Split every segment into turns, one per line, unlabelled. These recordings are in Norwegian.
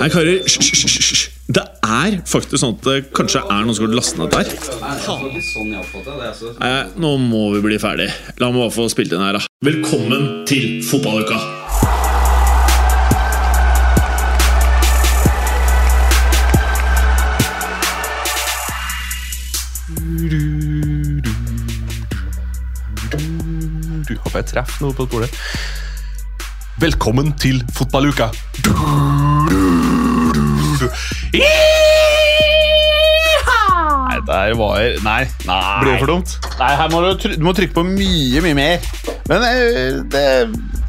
Hei, karer. Hysj. Det er faktisk sånn at det kanskje er noen som har lastet ned der. Nei, nå må vi bli ferdig. La meg bare få spilt inn her, da. Velkommen til fotballuka!
Du håper jeg treffer noe på bordet. Velkommen til fotballuka! Nei, der var Nei. nei.
Blir det for dumt? Nei, her må du, try du må trykke på mye, mye mer. Men eh, det,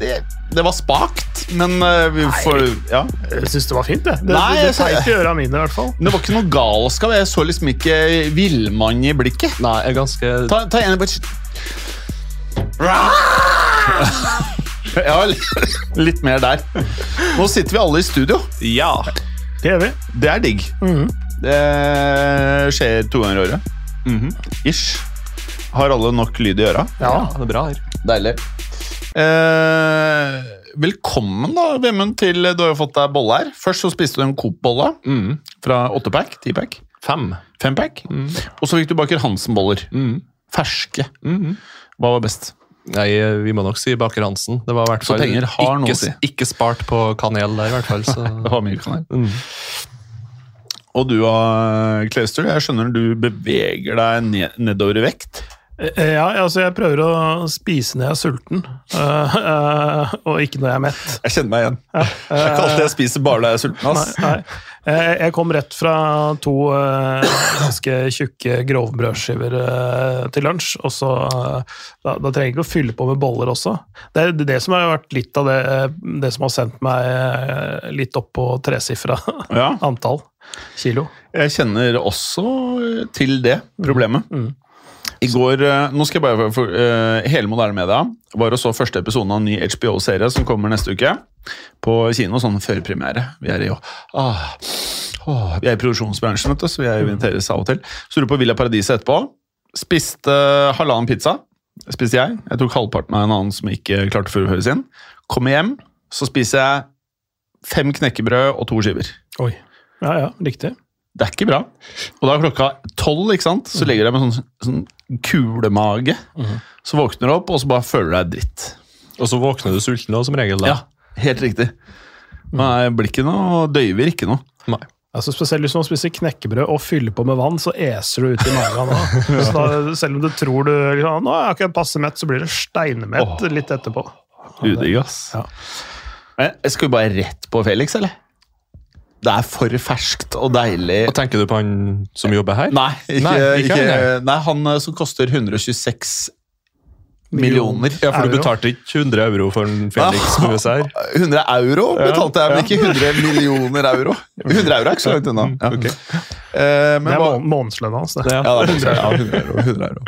det, det var spakt, men eh, vi får Ja.
Jeg syns det var fint, det. Det,
Nei,
det, det i øra mine, i hvert fall.
Det var ikke noe galskap. Jeg så liksom ikke villmann i blikket.
Nei, jeg er ganske
Ta, ta en bare Ja, litt mer der. Nå sitter vi alle i studio.
Ja.
Det gjør vi.
Det er digg. Det skjer to ganger i året. Ish. Har alle nok lyd i øra?
Ja.
det er bra her.
Deilig. Eh, velkommen, da, Vemund, til Du har jo fått deg bolle her. Først så spiste du en Coop-bolle
Mm.
fra åttepack, tipack,
Fem.
fempack. Og så fikk du Baker Hansen-boller.
Mm.
Ferske.
Mhm.
Hva var best?
Nei, vi må nok si Baker Hansen. Det var i hvert fall ikke,
si.
ikke spart på kanel der, i hvert fall. Så.
Det var mye kanel.
Mm.
Og du, uh, Clayster, jeg skjønner du beveger deg nedover i vekt.
Eh, Ja, altså jeg prøver å spise når jeg er sulten, uh, uh, og ikke når jeg er mett.
Jeg kjenner meg igjen. Det er ikke alltid jeg spiser bare når jeg er sulten. Ass.
nei. nei. Jeg kom rett fra to ganske tjukke grovbrødskiver til lunsj, og så da, da trenger jeg ikke å fylle på med boller også. Det er det som har vært litt av det, det som har sendt meg litt opp på tresifra
Ja,
antall kilo.
jeg kjenner også til det problemet. I går, eh, nå skal jeg bare for, uh, Hele Moderne Media var og så første episode av en ny HBO-serie som kommer neste uke. På kino, sånn førpremiere. Vi er i ah, oh, Vi er i produksjonsbransjen, vet du, så vi er- inviteres av og til. Så dro på Villa Paradiset etterpå. Spiste halvannen pizza. Spiste jeg. Jeg tok halvparten av en annen som ikke klarte å fullføre sin. Kommer hjem, så spiser jeg fem knekkebrød og to skiver.
Oi. Ja, ja, riktig.
Det er ikke bra. Og da er klokka tolv, ikke sant? så ligger jeg meg med sånn, sånn kulemage. Så våkner du opp, og så bare føler du deg dritt.
Og så våkner du sulten òg, som regel. da.
Ja, helt riktig. Nei, blir ikke noe, døyver ikke noe.
Nei.
Altså Spesielt hvis man spiser knekkebrød og fyller på med vann, så eser du ut i magen. Da. Så da, selv om du tror du liksom, nå er jeg ikke passe mett, så blir du steinmett litt etterpå.
Udigg, ass.
Ja.
Skal vi bare rett på Felix, eller? Det er for ferskt og deilig.
Og tenker du på han som jobber her?
Nei, ikke,
Nei,
ikke,
ikke han,
nei, han eh, som koster 126 millioner.
Ja, for du betalte ikke 100 euro for en Felix disse her?
100 euro betalte jeg, men ikke 100 millioner euro. 100 euro er ikke så langt unna. Ja.
Okay.
Uh, men
Det er månedslønna hans. det.
Ja.
Det er 100 euro. 100 euro, 100 euro.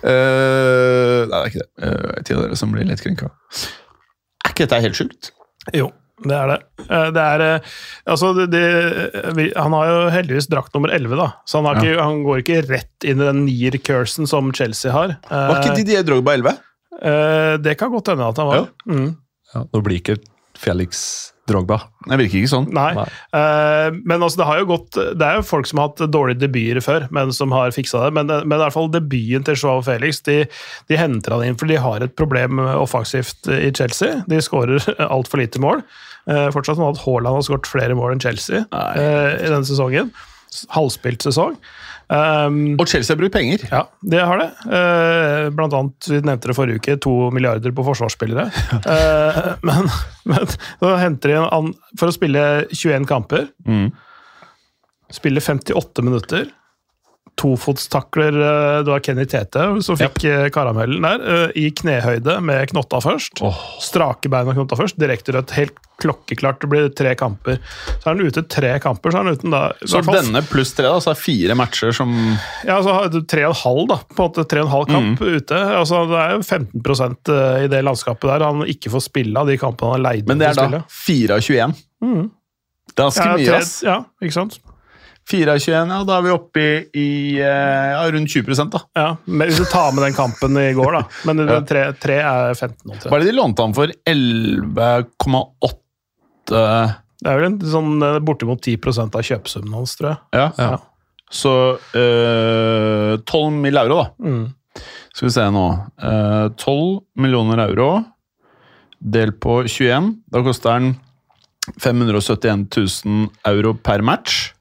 Eh, nei, det er ikke det. Uh, til dere som blir litt krenka. Er ikke dette helt sjukt?
Jo, det er det. Eh, Det er, eh, altså det, det, han har jo heldigvis drakt nummer 11, da. så han, har ikke, han går ikke rett inn i den nier-cursen som Chelsea har. Eh,
Var ikke Didier Drogba 11?
eh, det kan godt hende at han var.
Ja.
Mm.
Ja, nå blir ikke Felix Drogba.
Det virker ikke sånn.
Nei.
Nei.
Uh, men altså, det har jo gått Det er jo folk som har hatt dårlige debuter før, men som har fiksa det. Men, men i hvert fall debuten til Joao Felix de, de henter han inn fordi de har et problem offensivt i Chelsea. De skårer altfor lite mål. Eh, fortsatt sånn at Haaland har skåret flere mål enn Chelsea eh, i denne sesongen. Halvspilt sesong. Um,
Og Chelsea har brukt penger.
ja, det har det. Uh, blant annet, vi nevnte det forrige uke, to milliarder på forsvarsspillere. uh, men, men så henter de en an, For å spille 21 kamper,
Mm.
spille 58 minutter tofotstakler eh, Du har Kenny Tete, som fikk yep. karamellen der, eh, i knehøyde med knotta først. Strake bein og knotta først, direkte rødt. Helt klokkeklart. Det blir tre kamper. Så er han ute tre kamper, så er han uten da
Så denne pluss tre, da, så er fire matcher som
Ja, så har du tre og en halv, da. På en måte tre og en halv kamp
Mm.
ute. Altså, det er jo 15 i det landskapet der han ikke får spille av de kampene han er leid
Men det er da 4 av 21. Det er ganske
Ja,
mye, ass.
Ja, ikke sant?
4 av 21, ja, da er vi oppe i, i eh, ja, rundt 20 da.
Ja, men Hvis du tar med den kampen i går, da. Men
Ja.
tre, tre er 15 omtrent.
Hva er det de lånte han for? 11,8
Det er vel en, sånn eh, bortimot 10 av kjøpesummen hans, tror jeg.
Ja.
Ja.
Så øh, 12 mill. euro, da.
Mm.
Skal vi se nå. Uh, 12 millioner euro delt på 21. Da koster den 571 000 euro per match.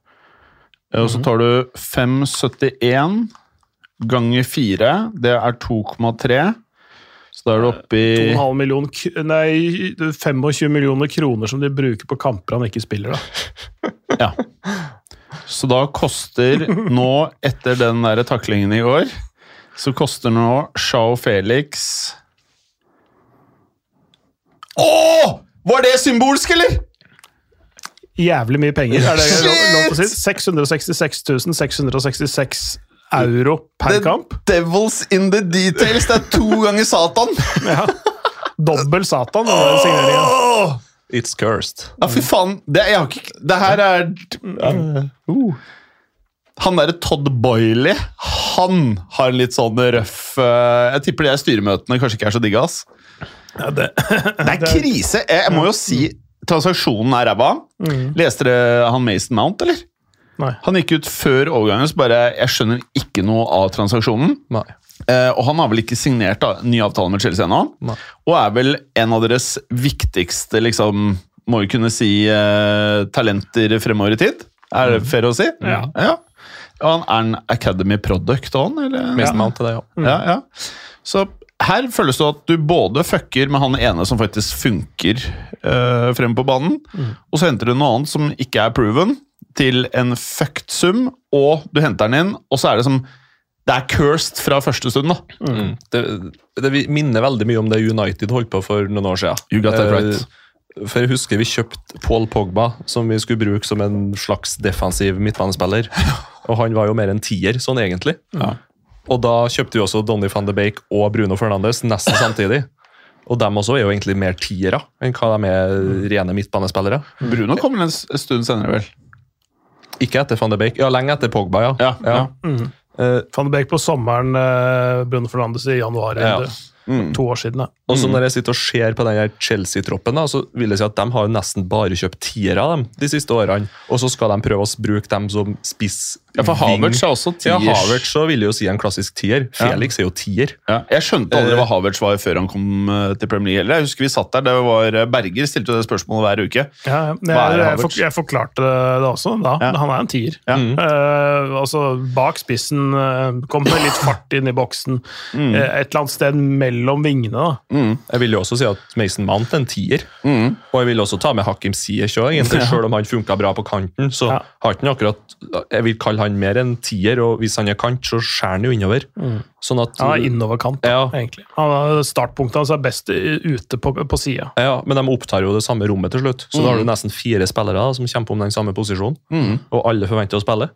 Eh, Og så tar du 571 ganger 4. Det er 2,3. Så da er du oppe i
2,5 millioner nei, 25 millioner kroner som de bruker på kamper han ikke spiller. da.
Ja. Så da koster nå, etter den der taklingen i går, så koster nå Shao Felix Å! Var det symbolsk, eller?!
Jævlig mye penger, er det lov, lov å si. 666 666 euro per
The
kamp.
Devils in the details! Det er to ganger Satan!
Ja. Dobbel Satan,
It's cursed.
Ja, fy faen. Det, jeg har ikke, det her er Uh. Han derre Todd Boiley, han har litt sånn røff uh, Jeg tipper de styremøtene kanskje ikke er så digge, ass.
Ja, det,
Det er krise! Jeg, jeg må jo si transaksjonen er ræva. Leste dere han Mason Mount, eller?
Nei.
Han gikk ut før overgangen, så bare Jeg skjønner ikke noe av transaksjonen.
Nei.
Eh, og han har vel ikke signert da, ny avtale med Chelsea ennå.
Nei.
Og er vel en av deres viktigste, liksom, må vi kunne si, eh, talenter fremover i tid. Er det fair å si?
Ja.
ja. Og han er en Academy Product, han? Eller?
Mason Mount til det, ja.
Ja, ja. Så her føles det at du både fucker med han ene som faktisk funker uh, frem på banen, og så henter du noe annet som ikke er proven, til en fucked sum, og du henter den inn, og så er det som Det er cursed fra første stund, da.
Mm. Det, det minner veldig mye om det United holdt på for noen år siden.
You got that
Eh,
right.
For jeg husker vi kjøpte Paul Pogba, som vi skulle bruke som en slags defensiv midtbanespiller. Og han var jo mer en tier, sånn egentlig. Og da kjøpte vi også Donny van de Bake og Bruno Fernandes nesten samtidig. Og dem også er jo egentlig mer tiere enn hva de er rene midtbanespillere.
Bruno kommer en stund senere, vel.
Ikke etter van de Beek. Ja, lenge etter Pogba, ja.
Ja, ja.
Eh,
Van de Beek på sommeren, eh, Bruno Fernandes i januar.
Ja.
Mm. To år siden, ja.
Og så når jeg sitter og ser på den her Chelsea-troppen, da, så vil jeg si at de har jo nesten bare kjøpt tiere av dem de siste årene. Og så skal de prøve å bruke dem som spiss.
Ja, for Havertz er også
Ja. Havertz så ville jo si en klassisk tier. Felix er jo tier.
Ja, jeg skjønte aldri hva Havertz var før han kom eh, til Premier League. Eller, Jeg husker vi satt der, det var eh, Berger stilte det spørsmålet hver uke.
Ja, ja.
Hva er
Jeg, jeg,
Havertz?
jeg forklarte det også da.
Ja.
Han er en tier.
Ja.
Uh, altså Bak spissen, uh, kom med litt fart inn i boksen.
Mm.
Uh, et eller annet sted mellom vingene. da.
Jeg vil jo også si at Mason Mount er en tier. Og jeg vil også ta med Hakim Ziyech òg. Selv om han funka bra på kanten, så
Ja.
har ikke han akkurat Jeg vil kalle han mer en tier, og hvis han er kant, så skjærer han jo innover. Sånn at
Han er innoverkant,
Ja.
egentlig. Han er Startpunktet hans er best ute på, på sida.
Ja, men de opptar jo det samme rommet til slutt. Så da har du nesten fire spillere da, som kjemper om den samme posisjonen. Og alle forventer å spille.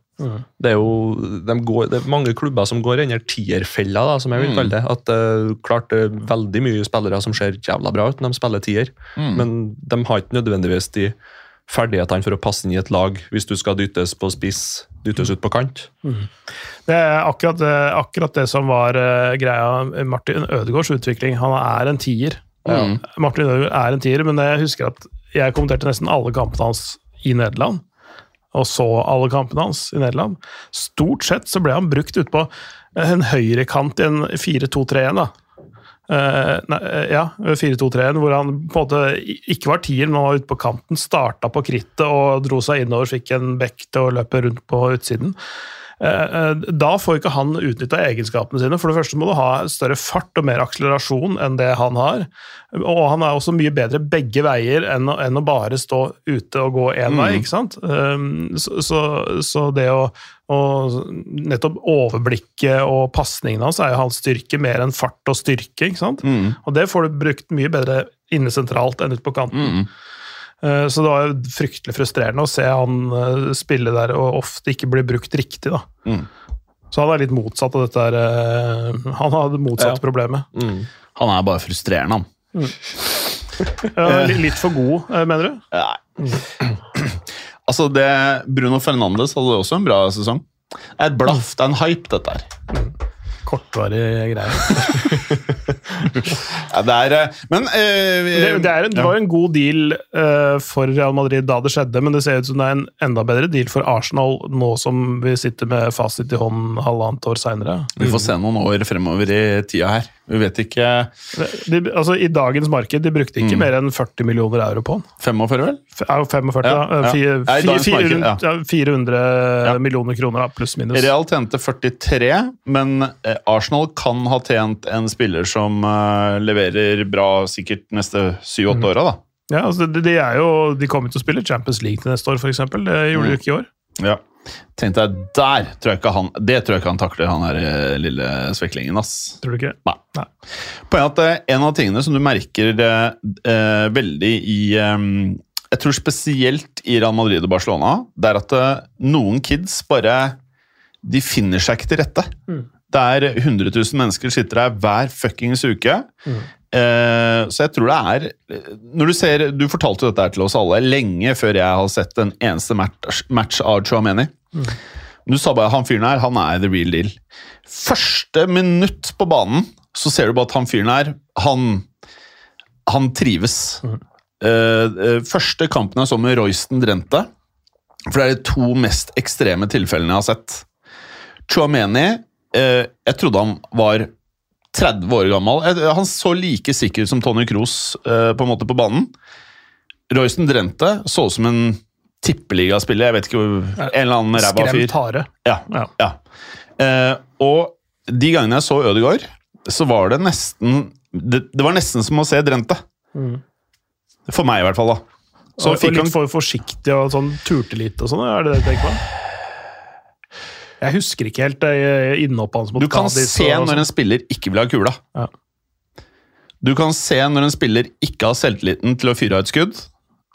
Det er jo de går, det er mange klubber som går i tierfella, da, som jeg vil kalle det. At uh, klart det er veldig mye spillere som ser jævla bra ut når de spiller tier, men de har ikke nødvendigvis de ferdighetene for å passe inn i et lag hvis du skal dyttes på spiss, dyttes ut på kant.
Det er akkurat det, akkurat det som var eh, greia med Martin Ødegaards utvikling. Han er en tier. Martin Ødegaard er en tier, men jeg husker at jeg kommenterte nesten alle kampene hans i Nederland. Og så alle kampene hans i Nederland. Stort sett så ble han brukt ut på en høyrekant i en 4-2-3-1. Eh, eh, ja, 4-2-3-1, hvor han på en måte ikke var tier, men var ute på kanten, starta på krittet og dro seg innover, fikk en bekk til å løpe rundt på utsiden. Eh, eh, Da får ikke han utnytta egenskapene sine. For det første må du ha større fart og mer akselerasjon enn det han har. Og han er også mye bedre begge veier enn å, enn å bare stå ute og gå én vei. ikke sant? Um, Så, så, så det å, å nettopp overblikket og pasningene hans er jo hans styrke mer enn fart og styrke. ikke sant? Og det får du brukt mye bedre inne sentralt enn ute på kanten. Eh, Så det var fryktelig frustrerende å se han eh, spille der og ofte ikke bli brukt riktig. da.
Mm.
Så han er litt motsatt av dette her eh, Han har det motsatte
Ja.
problemet.
Han er bare frustrerende, han.
Ja, litt for god, eh, mener du?
Nei. Altså, det Bruno Fernandes hadde også en bra sesong. Det er et blaff, det er en hype, dette her.
Kortvarige greier.
Ja, det er, eh, men eh,
Det, det, er, en- det var jo en god deal uh, for Real Madrid da det skjedde, men det ser ut som det er en enda bedre deal for Arsenal nå som vi sitter med fasit i hånd halvannet år seinere.
Vi får se noen år fremover i tida her. Vi vet ikke
De, altså, I dagens marked de brukte ikke mer enn 40 millioner euro på den.
45, vel?
F- Er 45,
Ja,
da.
Ja.
Fire-
Ja,
fire-
marked,
rundt,
ja.
ja, 400 millioner kroner, pluss minus.
Real tjente 43, men Arsenal kan ha tjent en spiller som uh, leverer bra sikkert neste 7-8 åra, da.
Ja, altså, de, de, er jo, de kommer til å spille Champions League til neste år, f.eks. Det gjorde de jo ikke i år.
Ja. Tenkte jeg, der tror jeg ikke han Det tror jeg ikke han takler, han der eh, lille sveklingen, ass.
Tror du ikke?
Nei.
Nei.
Poenget er at eh, en av tingene som du merker eh, veldig i eh, Jeg tror spesielt i Real Madrid og Barcelona, det er at noen kids bare De finner seg ikke til rette. Det er 100 000 mennesker sitter der hver fuckings uke. Eh, så jeg tror det er Når Du ser, du fortalte jo dette her til oss alle lenge før jeg har sett en eneste match, match av Chouameni. Du sa bare han fyren her, han er the real deal. Første minutt på banen så ser du bare at han fyren her, han, han trives. Mm. eh, første kampen jeg så med Royston Drente, for det er de to mest ekstreme tilfellene jeg har sett. Chouameni, eh, jeg trodde han var 30 år gammel. Jeg- Han så like sikker ut som Tony Kroos eh, på en måte på banen. Royston Drente så ut som en tippeligaspiller. Jeg vet ikke En eller annen ræva fyr.
Skremt hare.
Ja.
Ja.
ja. Eh, og de gangene jeg så Ødegaard, så var det nesten Det, det var nesten som å se Drenthe. For meg, i hvert fall. da. Så
og, og
litt han
for forsiktig og sånn turte litt og sånn, er det det du tenker på? Jeg husker ikke helt eh, innhoppet hans mot
Du kan
Kadis
se når
sånn.
en spiller ikke vil ha kula.
Ja.
Du kan se når en spiller ikke har selvtilliten til å fyre av et skudd.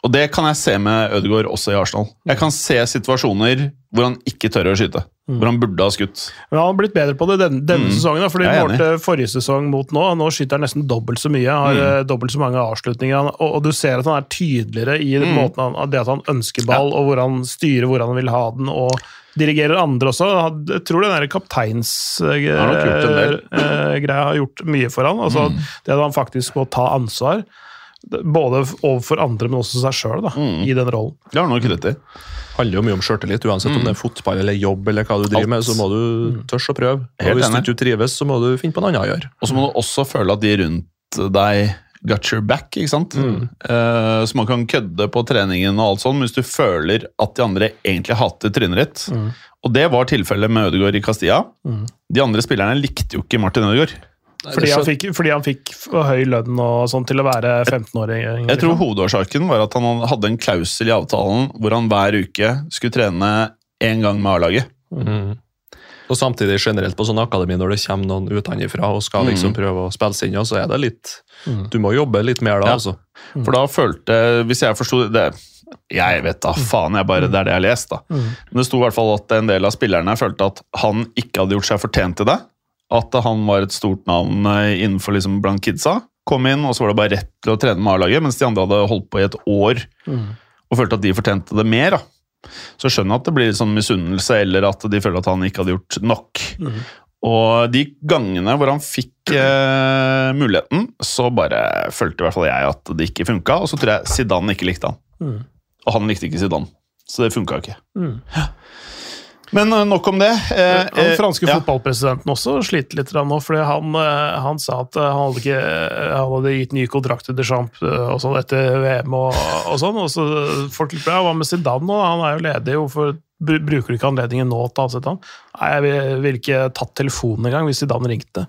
Og det kan jeg se med Ødegaard også i Arsenal. Jeg kan se situasjoner hvor han ikke tør å skyte.
Mm.
Hvor han burde ha skutt.
Men han har blitt bedre på det denne, denne sesongen. Da, fordi
Mm. Jeg er enig.
målte forrige sesong mot nå. Nå skyter han nesten dobbelt så mye. Har
Mm.
eh, dobbelt så mange avslutninger. Og, og du ser at han er tydeligere i
Mm.
måten han, det at han ønsker ball, og hvor han styrer hvor han vil ha den. og Dirigerer andre også. Jeg tror den kapteinsgreia
har nok
kapteinsgreia har gjort mye for han. Altså,
Mm.
Det at han faktisk må ta ansvar, både overfor andre, men også seg sjøl,
Mm.
i den rollen.
Det har nok rett i.
handler jo mye om sjøltillit. Uansett om det er fotball eller jobb, eller hva du driver med, så må du tørre å prøve. Helt Og
Hvis
hvis du ikke trives, så må du finne på noe annet å gjøre.
Og så må du også føle at de rundt deg got your back, ikke sant? Eh, så man kan kødde på treningen og alt sånn, men hvis du føler at de andre egentlig hater trynet ditt, og det var tilfellet med Ødegaard i Castilla, de andre spillerne likte jo ikke Martin Ødegaard.
Fordi han, fikk, fordi han fikk høy lønn og sånn til å være 15-åring.
Jeg tror hovedårsaken var at han hadde en klausul i avtalen hvor han hver uke skulle trene én gang med A-laget.
Og samtidig generelt på sånn akademi, når det kommer noen utenfra og skal liksom prøve å spille seg inn, så er det litt Du må jobbe litt mer da,
Ja.
altså.
For da følte Hvis jeg forsto det Jeg vet da faen, jeg bare, det er det jeg har lest. da. Men det sto i hvert fall at en del av spillerne følte at han ikke hadde gjort seg fortjent til det. At han var et stort navn eh, innenfor liksom blant kidsa. Kom inn, og så var det bare rett til å trene med A-laget, mens de andre hadde holdt på i et år og følte at de fortjente det mer. da. Så skjønner jeg at det blir sånn misunnelse, eller at de føler at han ikke hadde gjort nok. Og de gangene hvor han fikk eh, muligheten, så bare følte i hvert fall jeg at det ikke funka. Og så tror jeg Zidane ikke likte han. Og han likte ikke Zidane. Så det funka ikke. Men eh, nok om det. Eh,
Han
eh,
franske
ja.
fotballpresidenten også sliter litt nå, fordi han, eh, han sa at han hadde, ikke, han hadde gitt ny kontrakt til Deschamps og sånn etter VM og, og sånn. Og så folk lurer på hva med Zidane nå? Han er jo ledig Hvorfor bruker du ikke anledningen nå til å ansette ham? Nei, jeg vil- ikke tatt telefonen engang hvis Zidane ringte.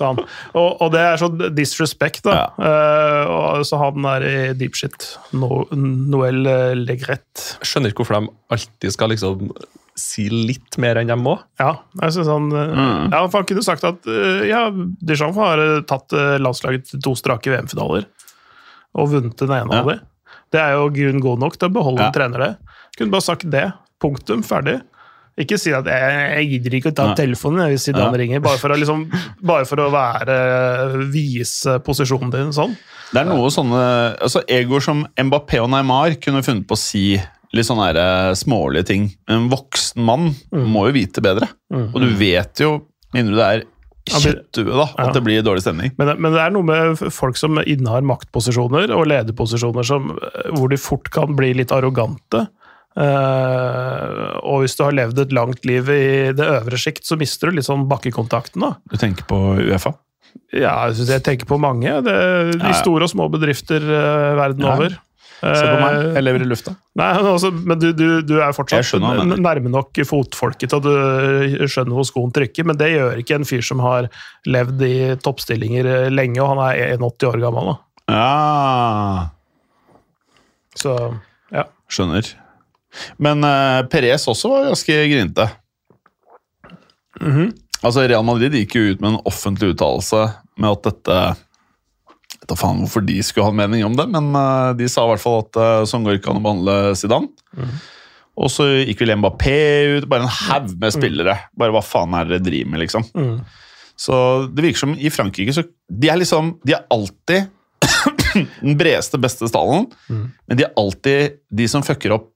Han. Og, og det er så disrespect, da. Eh, og, så han er i deep shit. No, Noel Legret.
Jeg skjønner ikke hvorfor de alltid skal liksom si litt mer enn de må.
Ja, jeg synes han eh,
Mm.
Ja, for han kunne sagt at eh, ja, Deschamps har eh, tatt landslaget til to strake VM-finaler og vunnet den ene
Ja.
av dem. Det er jo grunn god nok til å beholde
Ja.
en trener det. Kunne bare sagt det. Punktum. Ferdig. Ikke si at jeg, jeg gidder ikke å ta
Nei.
telefonen hvis Zidane
Ja.
ringer, bare for å, liksom, bare for å være vise posisjonen din sånn.
Det er noe sånne altså Egoer som Mbappé og Neymar kunne funnet på å si litt sånne eh, smålige ting. En voksen mann må jo vite bedre. Og du vet jo, mindre du er
Ja, men-
da, at
Ja.
det blir dårlig stemning.
Men, det- men det er noe med folk som innehar maktposisjoner og lederposisjoner som, hvor de fort kan bli litt arrogante. Uh, og hvis du har levd et langt liv i det øvre sjikt, så mister du litt sånn bakkekontakten. da.
Du tenker på Uefa?
Ja, jeg tenker på mange. Det, de store og små bedrifter uh, verden
Ja.
over.
Se på meg,
Eh,
jeg lever i lufta.
Nei, men også, men du, du, du er fortsatt nærme nok fotfolket til at du skjønner hvor skoen trykker, men det gjør ikke en fyr som har levd i toppstillinger eh, lenge, og han er 81 år gammel. da.
Ja,
Så ja.
skjønner. Men uh, Perez også var ganske grinete.
-hmm.
Altså, Real Madrid gikk jo ut med en offentlig uttalelse med at dette vet da faen hvorfor de skulle ha en mening om det, men eh, de sa i hvert fall at uh, sånn går ikke an å behandle Zidane. Og så gikk vel Mbappé ut, bare en haug med spillere. Bare hva faen er det dere driver med, liksom.
Mm.
Så det virker som i Frankrike så De er liksom De er alltid den bredeste, beste stallen, men de er alltid de som fucker opp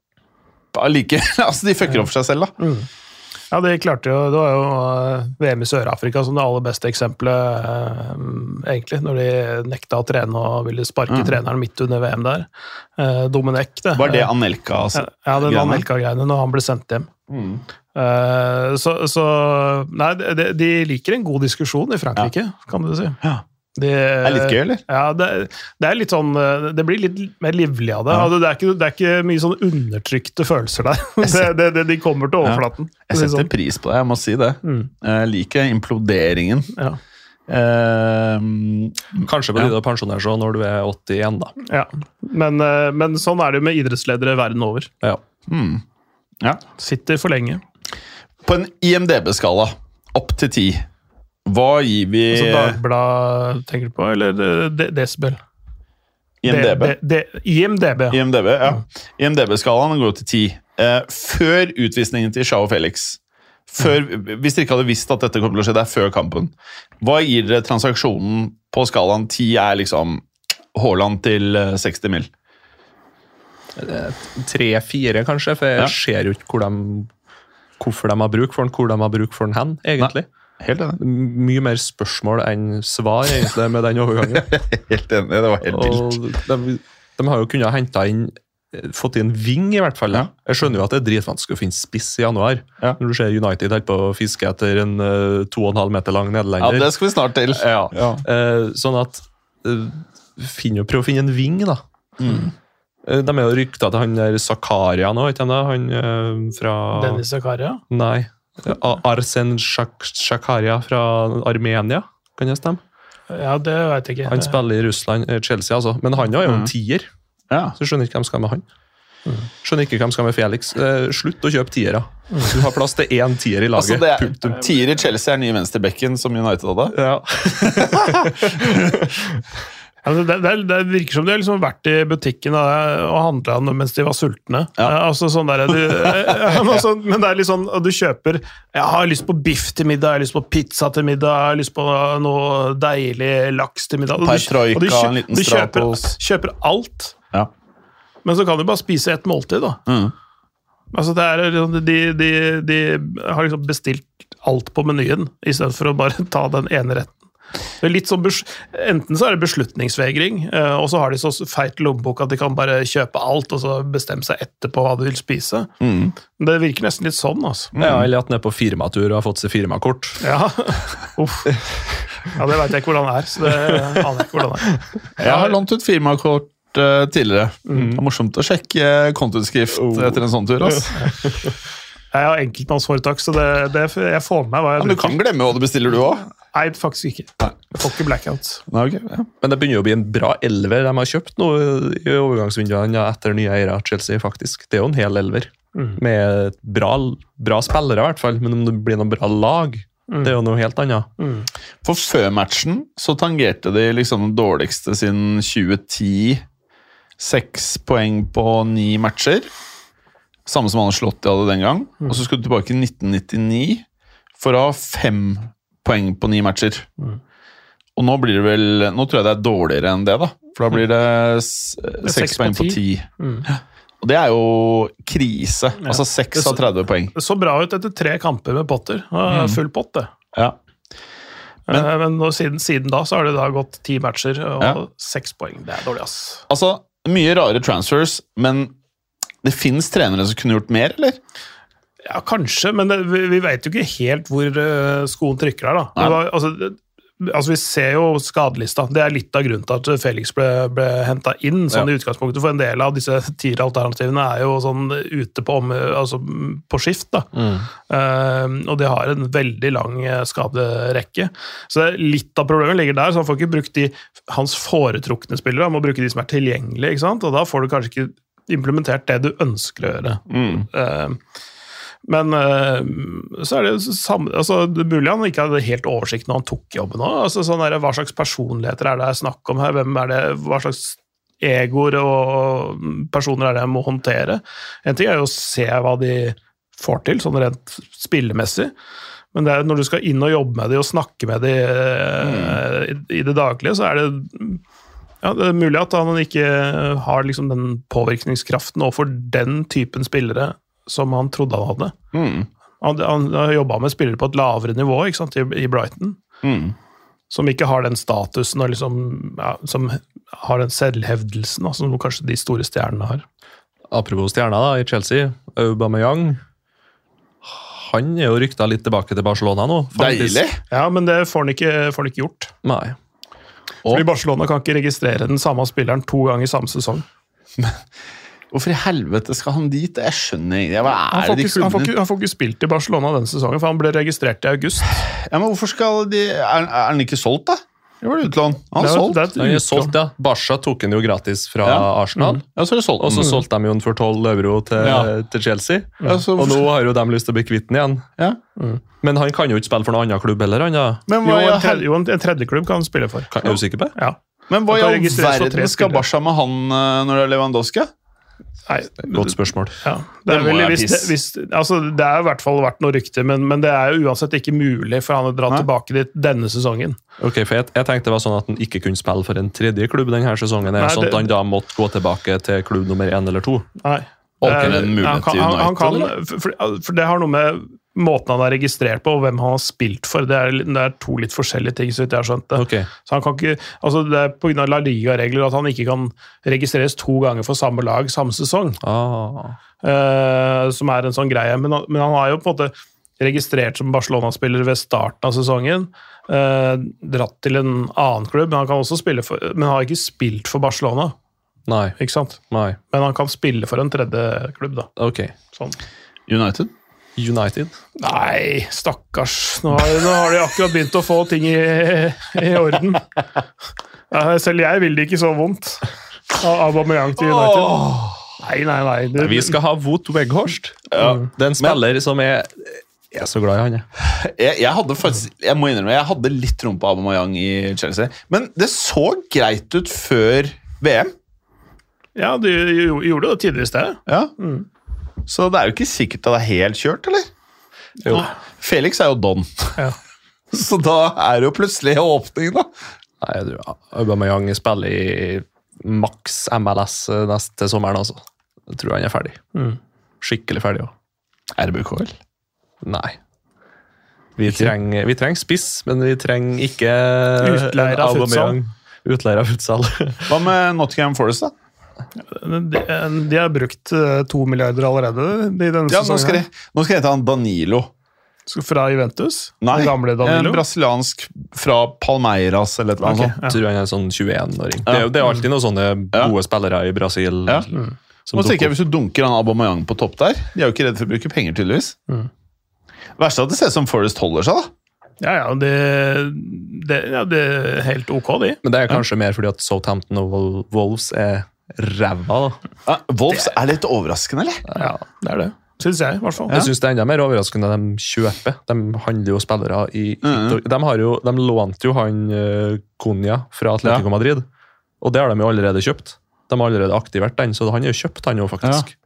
like, altså, de fucker opp for seg selv, da.
Ja, de klarte jo, Det var jo eh, VM i Sør-Afrika som det aller beste eksempelet, eh, egentlig. Når de nekta å trene og ville sparke
Mm.
treneren midt under VM der. Eh, det.
Var det Anelka? Altså,
Ja, det var? Anelka-greiene når han ble sendt hjem. Mm. så, så Nei, de, liker en god diskusjon i Frankrike, kan du si.
Ja.
De,
Det er litt gøy, eller?
Ja, det, det er litt sånn eh, Det blir litt mer livlig av det.
Ja.
Altså, det, er ikke, det er ikke mye sånn undertrykte følelser der. Det, det, det, de kommer til overflaten.
Jeg
si det
setter
sånn.
pris på det, jeg må si det.
Mm.
Jeg liker imploderingen.
Ja.
Eh,
Kanskje på
Ja.
tide å pensjonere seg når du er 81, da.
Ja. Men, eh, men sånn er det jo med idrettsledere verden over.
Ja.
Mm. ja.
Sitter for lenge.
På en IMDb-skala, opp til ti, hva gir vi
Altså Dagbladet tenker du på, eller Desibel?
IMDb?
De, de, de, IMDb, ja.
IMDb, ja. IMDb-skalaen går til ti. Eh, før utvisningen til Shao Felix før, Hvis dere ikke hadde visst at dette kom til å skje, det er før kampen. Hva gir dere transaksjonen på skalaen? Ti er liksom Haaland til eh, 60 mil.
Tre-fire, kanskje, for jeg
Ja.
ser jo ikke hvor de, hvorfor de har bruk for den, hvor de har bruk for den hen, egentlig.
Helt enig.
Mye mer spørsmål enn svar, egentlig, med den overgangen.
Helt enig, Det var helt vilt.
De, de har jo kunnet hente inn fått inn Ving, i hvert fall.
Ja.
Jeg skjønner jo at det er dritvanskelig å finne spiss i januar.
Ja.
Når du ser United holder på å fiske etter en uh, 2,5 meter lang
Ja. Det skal vi snart til.
Ja.
Ja.
Uh, sånn at uh, finne, Prøv å finne en Ving, da.
Mm.
Eh, de er jo rykta til han der Zakaria nå, ikke sant? Han eh, fra
Dennis Zakaria.
Nei. Arsen Shak Shakaria fra Armenia, kan det stemme?
Ja, det vet jeg ikke.
Han spiller i Russland, eh, Chelsea, altså. Men han er jo en
Mm.
tier.
Ja.
Så jeg skjønner ikke hvem skal med han. Skjønner ikke hvem skal med Felix. Eh, slutt å kjøpe tiere. Du har plass til én tier i
Altså,
laget.
det
Punktum.
Tier i Chelsea er nye venstrebekken som United hadde.
Ja.
Altså, det, det, det virker som de har liksom vært i butikken og, handla mens de var sultne.
Ja.
Eh, Altså sånn der, du, eh, men altså, men det er litt sånn at du kjøper Jeg har lyst på biff til middag, jeg har lyst på pizza til middag, jeg har lyst på noe deilig laks til middag. Og du-
Petroika,
og du kjø-
en liten
Du kjøper, kjøper alt,
Ja.
men så kan du bare spise ett måltid, da.
Mm.
Altså det er, liksom- de, de, de har liksom bestilt alt på menyen, istedenfor å bare ta den ene retten. Det er litt sånn, Enten så er det beslutningsvegring, eh, og så har de så feit lommebok at de kan bare kjøpe alt og så bestemme seg etterpå hva de vil spise.
Mm.
Det virker nesten litt sånn, altså.
ja, Eller at den er på firmatur og har fått seg firmakort.
Ja, Uff. ja det veit jeg ikke hvordan det er. så det aner jeg ikke hvordan det er.
Jeg har lånt ut firmakort eh, tidligere. Det er morsomt å sjekke kontoutskrift etter en sånn tur. ass.
Jeg har enkeltmannsforetak, så det, det, jeg får med meg hva jeg
Men du kan glemme hva du bestiller, du òg.
Nei, faktisk ikke. Jeg får ikke blackout.
Okay, ja.
Men det begynner jo å bli en bra elver de har kjøpt nå i overgangsvinduene ja, etter nye eiere av Chelsea. faktisk. Det er jo en hel elver. Med bra, bra spillere, i hvert fall. Men om det blir noe bra lag, det er jo noe helt annet.
For før matchen så tangerte de liksom den dårligste siden 2010. Seks poeng på ni matcher. Samme som Anders Slotti hadde den gang. Og så skulle du tilbake i 1999 for å ha fem poeng på ni matcher. Og nå blir det vel Nå tror jeg det er dårligere enn det, da. For da blir det
seks
poeng på
ti.
Mm. Og det er jo krise. Altså seks av 30 poeng.
Det så bra ut etter tre kamper med Potter.
Mm.
Full pott, det.
Ja.
Men, men nå, siden, siden da så har det da gått ti matcher og
Ja.
seks poeng. Det er dårlig, ass.
Altså, mye rare transfers, men det fins trenere som kunne gjort mer, eller?
Ja, kanskje, men det, vi, vi vet jo ikke helt hvor uh, skoen trykker der, da. Var, altså, det, altså, vi ser jo skadelista. Det er litt av grunnen til at Felix ble, ble henta inn, sånn i utgangspunktet, for en del av disse tieralternativene er jo sånn ute på, om, altså, på skift, da. Eh, og de har en veldig lang eh, skaderekke. Så litt av problemet ligger der, så han får ikke brukt de hans foretrukne spillere, han må bruke de som er tilgjengelige, ikke sant? og da får du kanskje ikke implementert det du ønsker å gjøre. Eh, men uh, så er det samme altså, Det er mulig han ikke hadde helt oversikt når han tok jobben òg. Altså, sånn der, hva slags personligheter er det jeg snakker om her? Hvem er det, hva slags egoer og personer er det jeg må håndtere? En ting er jo å se hva de får til, sånn rent spillemessig. Men det er, når du skal inn og jobbe med de og snakke med de eh, i, i det daglige, så er det ja, Det er mulig at han ikke har liksom den påvirkningskraften overfor den typen spillere som han trodde han hadde.
Mm.
Han, han han jobba med spillere på et lavere nivå ikke sant, i, i Brighton,
Mm.
som ikke har den statusen og liksom, ja, som har den selvhevdelsen da, som kanskje de store stjernene har.
Apropos stjerner da, i Chelsea, Aubameyang. Han er jo rykta litt tilbake til Barcelona nå. faktisk.
Deilig!
Ja, men det får han ikke, får han ikke gjort.
Nei.
Fordi Barcelona kan ikke registrere den samme spilleren to ganger i samme sesong.
Hvorfor i helvete skal han dit? Jeg skjønner ikke. Hva
Han
er
får,
ikke, de
han, får ikke, han får ikke spilt i Barcelona denne sesongen, for han ble registrert i august.
ja, men hvorfor skal de Er, er han ikke solgt, da? Var det utlån? Han
Det
er solgt.
det er
Han solgt, ja. Barca tok han jo gratis fra
Ja.
Arsenal.
Ja, så er det solgt.
Og så solgte de jo han for 12 euro til,
Ja.
til Chelsea.
Ja, så
Og nå har jo de lyst til å bli kvitt den igjen.
ja.
Men han kan jo ikke spille for noen annen klubb heller. Han, ja.
Men
Jo,
hva, jo,
en, tredje, jo, en tredjeklubb kan han spille for.
Kan, er du sikker på det?
Ja.
men hva i
Han
all verden skal. Barca med han eh, når det er Lewandowski?
Nei,
Godt spørsmål.
ja. Det, er vel, hvis, hvis, altså, det er i hvert fall vært noe rykte, men, men det er jo uansett ikke mulig for han å dra
Nei.
tilbake dit denne sesongen.
Ok, for jeg, jeg tenkte det var sånn at han ikke kunne spille for en tredje klubb denne sesongen.
Nei,
sånn at han da måtte gå tilbake til klubb nummer én eller to.
Nei. Er- han kan-
til
han- han kan- for- for det har noe med måten han er registrert på, og hvem han har spilt for. Det er, det er to litt forskjellige ting, så vidt jeg har skjønt det.
Okay.
Så han kan ikke, altså Det er pga. La Liga-regler at han ikke kan registreres to ganger for samme lag samme sesong.
ah.
Uh, som er en sånn greie. Men, han- men han har jo på en måte registrert som Barcelona-spiller ved starten av sesongen. Uh, dratt til en annen klubb, men han kan også spille for, men han har ikke spilt for Barcelona.
Nei,
ikke sant?
nei.
Men han kan spille for en tredje klubb, da.
Ok.
Sånn.
United?
United.
Nei, stakkars. Nå har, nå har de akkurat begynt å få ting i, i orden. Selv jeg vil det ikke så vondt. Aubameyang til United. Nei, nei, nei. Det,
Vi skal ha Wout Weghorst. Det er en spiller som er Jeg er så glad i han, jeg.
Jeg, jeg hadde faktisk, jeg må innrømme, jeg hadde litt tro på Aubameyang i Chelsea. Men det så greit ut før VM.
Ja, du gjorde det tidligere i sted.
Ja. Så det er jo ikke sikkert at det er helt kjørt, eller?
Jo.
Felix er jo don.
Ja.
Så da er det jo plutselig åpning, da.
Nei, du, Aubameyang spiller i maks MLS neste sommeren, altså. Jeg tror han er ferdig. Skikkelig ferdig òg.
RBKL.
Nei. Vi trenger, vi trenger spiss, men vi trenger ikke
Utleier av
futsal. Utleier av futsal.
Hva med Nottingham Forest, da?
De, de har brukt eh, to milliarder allerede De denne
Ja, nå skal, jeg, nå skal jeg hete han Danilo.
Fra Juventus?
Nei,
Den gamle
en
Danilo?
brasiliansk fra Palmeiras eller et eller annet
ja.
Tror han er sånn 21-åring. Det, er det er alltid noen sånne
Ja.
gode spillere i Brasil.
Ja.
som
Nå tenker jeg. Hvis du dunker han Aubameyang på topp der De er jo ikke redd for å bruke penger, tydeligvis.
Mm.
Verst er at det ser ut som Forest holder seg, da.
Ja, ja, det, det, ja, det er helt ok, de.
Men det er kanskje mer fordi at Southampton og Wolves er ræva. da.
Ja, Wolves er litt overraskende, eller?
Ja, det er det. Syns jeg, i hvert fall.
Jeg synes det er enda mer overraskende de kjøper. De handler jo spillere i mm -hmm. de, jo, de lånte jo han uh, Konya fra Atletico
Ja.
Madrid, og det har de jo allerede kjøpt. De har allerede aktivert den, så han er jo kjøpt, han jo faktisk.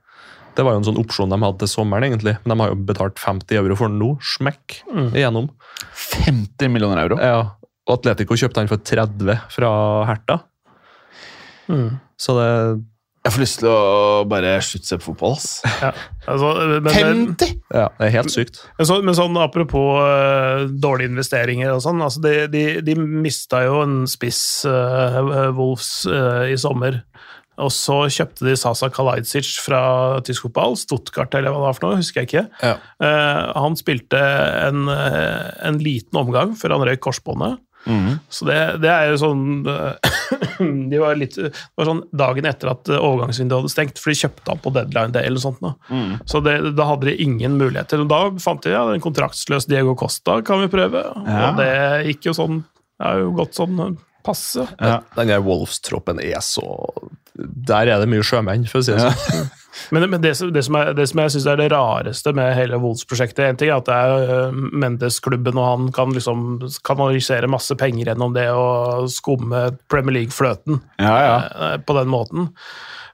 Det var jo en sånn opsjon de hadde til sommeren, egentlig. Men de har jo betalt 50 euro for den nå. Smekk igjennom.
50 millioner euro.
Ja, og Atletico kjøpte han for 30 fra Herta.
Mm.
Så det
Jeg får lyst til å bare slutte å se på fotball. ass.
Ja. Altså, men, men,
50!
Ja, det er helt sykt.
men, så, men sånn apropos uh, dårlige investeringer og sånn, altså de, de, de mista jo en spiss, uh, Wolves, uh, i sommer. Og så kjøpte de Sasa Kalajdzic fra tysk fotball, Stuttgart eller hva det var for noe, husker jeg ikke.
Ja.
Uh, han spilte en, eh, en liten omgang før han røyk korsbåndet. Så det, det er jo sånn eh, De var litt Det var sånn dagen etter at eh, overgangsvinduet hadde stengt, for de kjøpte han på deadline day eller sånt. mm. Så det, da hadde de ingen muligheter. Og da fant de ja, en kontraktsløs Diego Costa kan vi prøve.
Ja.
Og det gikk jo sånn Det er jo gått sånn eh, passe.
Ja.
Den der Wolfstroppen er så Der er det mye sjømenn, for å si det sånn.
Men, men det, som- det, som er, det som jeg syns er det rareste med hele Wolds-prosjektet En ting er at det er eh, Mendes-klubben, og han kan liksom kanalisere masse penger gjennom det og skumme Premier League-fløten
Ja, ja.
eh, på den måten.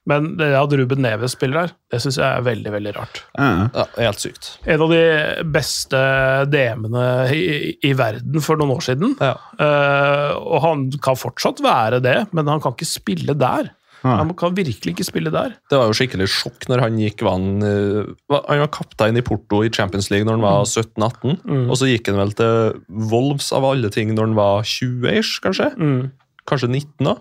Men det at Ruben Neves spiller der, det syns jeg er veldig veldig rart.
Ja.
Ja, det helt sykt.
En av de beste DM-ene i, i verden for noen år siden.
Ja.
Uh, og han kan fortsatt være det, men han kan ikke spille der. Han kan virkelig ikke spille der.
Det var jo skikkelig sjokk når han gikk vann han, eh, var- kaptein i Porto i Champions League når han var 17-18, og så gikk han vel til Wolves av alle ting når han var 20-ish, kanskje?
Mm.
Kanskje 19 da?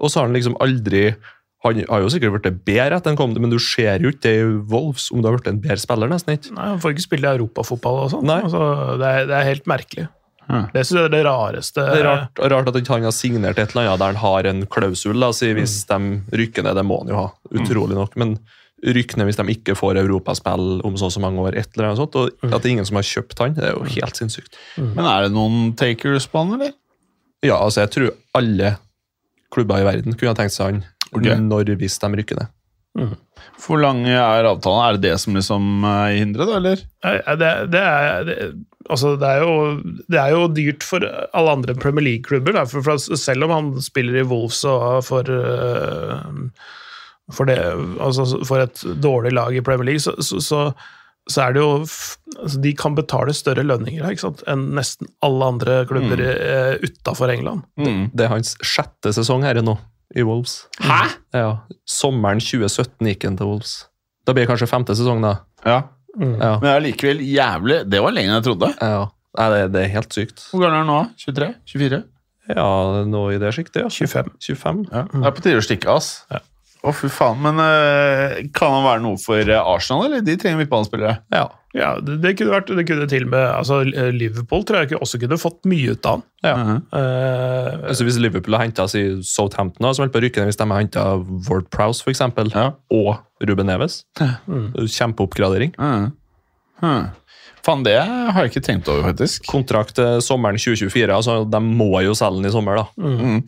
Og så har han liksom aldri Han har jo sikkert blitt bedre etter han kom, til, men du ser jo ikke det i Wolves om du har blitt en bedre spiller, nesten ikke.
Nei, Han får ikke spille europafotball og sånn. Altså, det, er, det er helt merkelig.
Ja.
Det synes jeg er det rareste.
Det er rart, rart at ikke han har signert et eller annet der han har en klausul, da, si, hvis de rykker ned. Det må han jo ha, utrolig nok. Men rykker ned hvis de ikke får europaspill om så og så mange år, et eller annet sånt, og at det er ingen som har kjøpt han, det er jo helt sinnssykt.
Men er det noen takers på han, eller?
Ja, altså, jeg tror alle klubber i verden kunne ha tenkt seg han
okay.
når hvis de rykker ned.
Hvor lang er avtalen? Er det det som liksom er i eller?
Nei, Det, det, er, det, altså det, er jo, det er jo dyrt for alle andre Premier League-klubber. For, for selv om han spiller i Wolves og for, øh, for, det, altså for et dårlig lag i Premier League, så, så, så, så er det jo altså De kan betale større lønninger ikke sant, enn nesten alle andre klubber mm. utafor England.
Det er hans sjette sesong her nå, i Wolves.
Hæ?!
Ja, Sommeren 2017 gikk han til Wolves. Da blir det kanskje femte sesong, da.
Ja.
Ja,
Men er likevel jævlig Det var lenger enn jeg trodde.
ja. Nei, det, det er helt sykt.
Hvor gammel er han nå? 23? 24?
Ja, noe i det sjiktet, ja.
25.
25.
Ja. Det er på tide å stikke, ass. Å, fy faen. Men øh, kan han være noe for øh, Arsenal, eller? De trenger midtbanespillere.
Ja.
Ja, det, det kunne vært det kunne til med altså Liverpool tror jeg ikke også kunne fått mye ut av han.
ja.
Mhm.
uh,
Altså, hvis Liverpool har henta Southampton, da, som holdt på å rykke ned hvis de har henta Ward Prowse for eksempel,
Ja.
og Ruben Neves Kjempeoppgradering.
Mhm. Mhm. Faen, det har jeg ikke tenkt over, faktisk.
Kontrakt sommeren 2024. altså De må jo selge den i sommer, da.
Mm.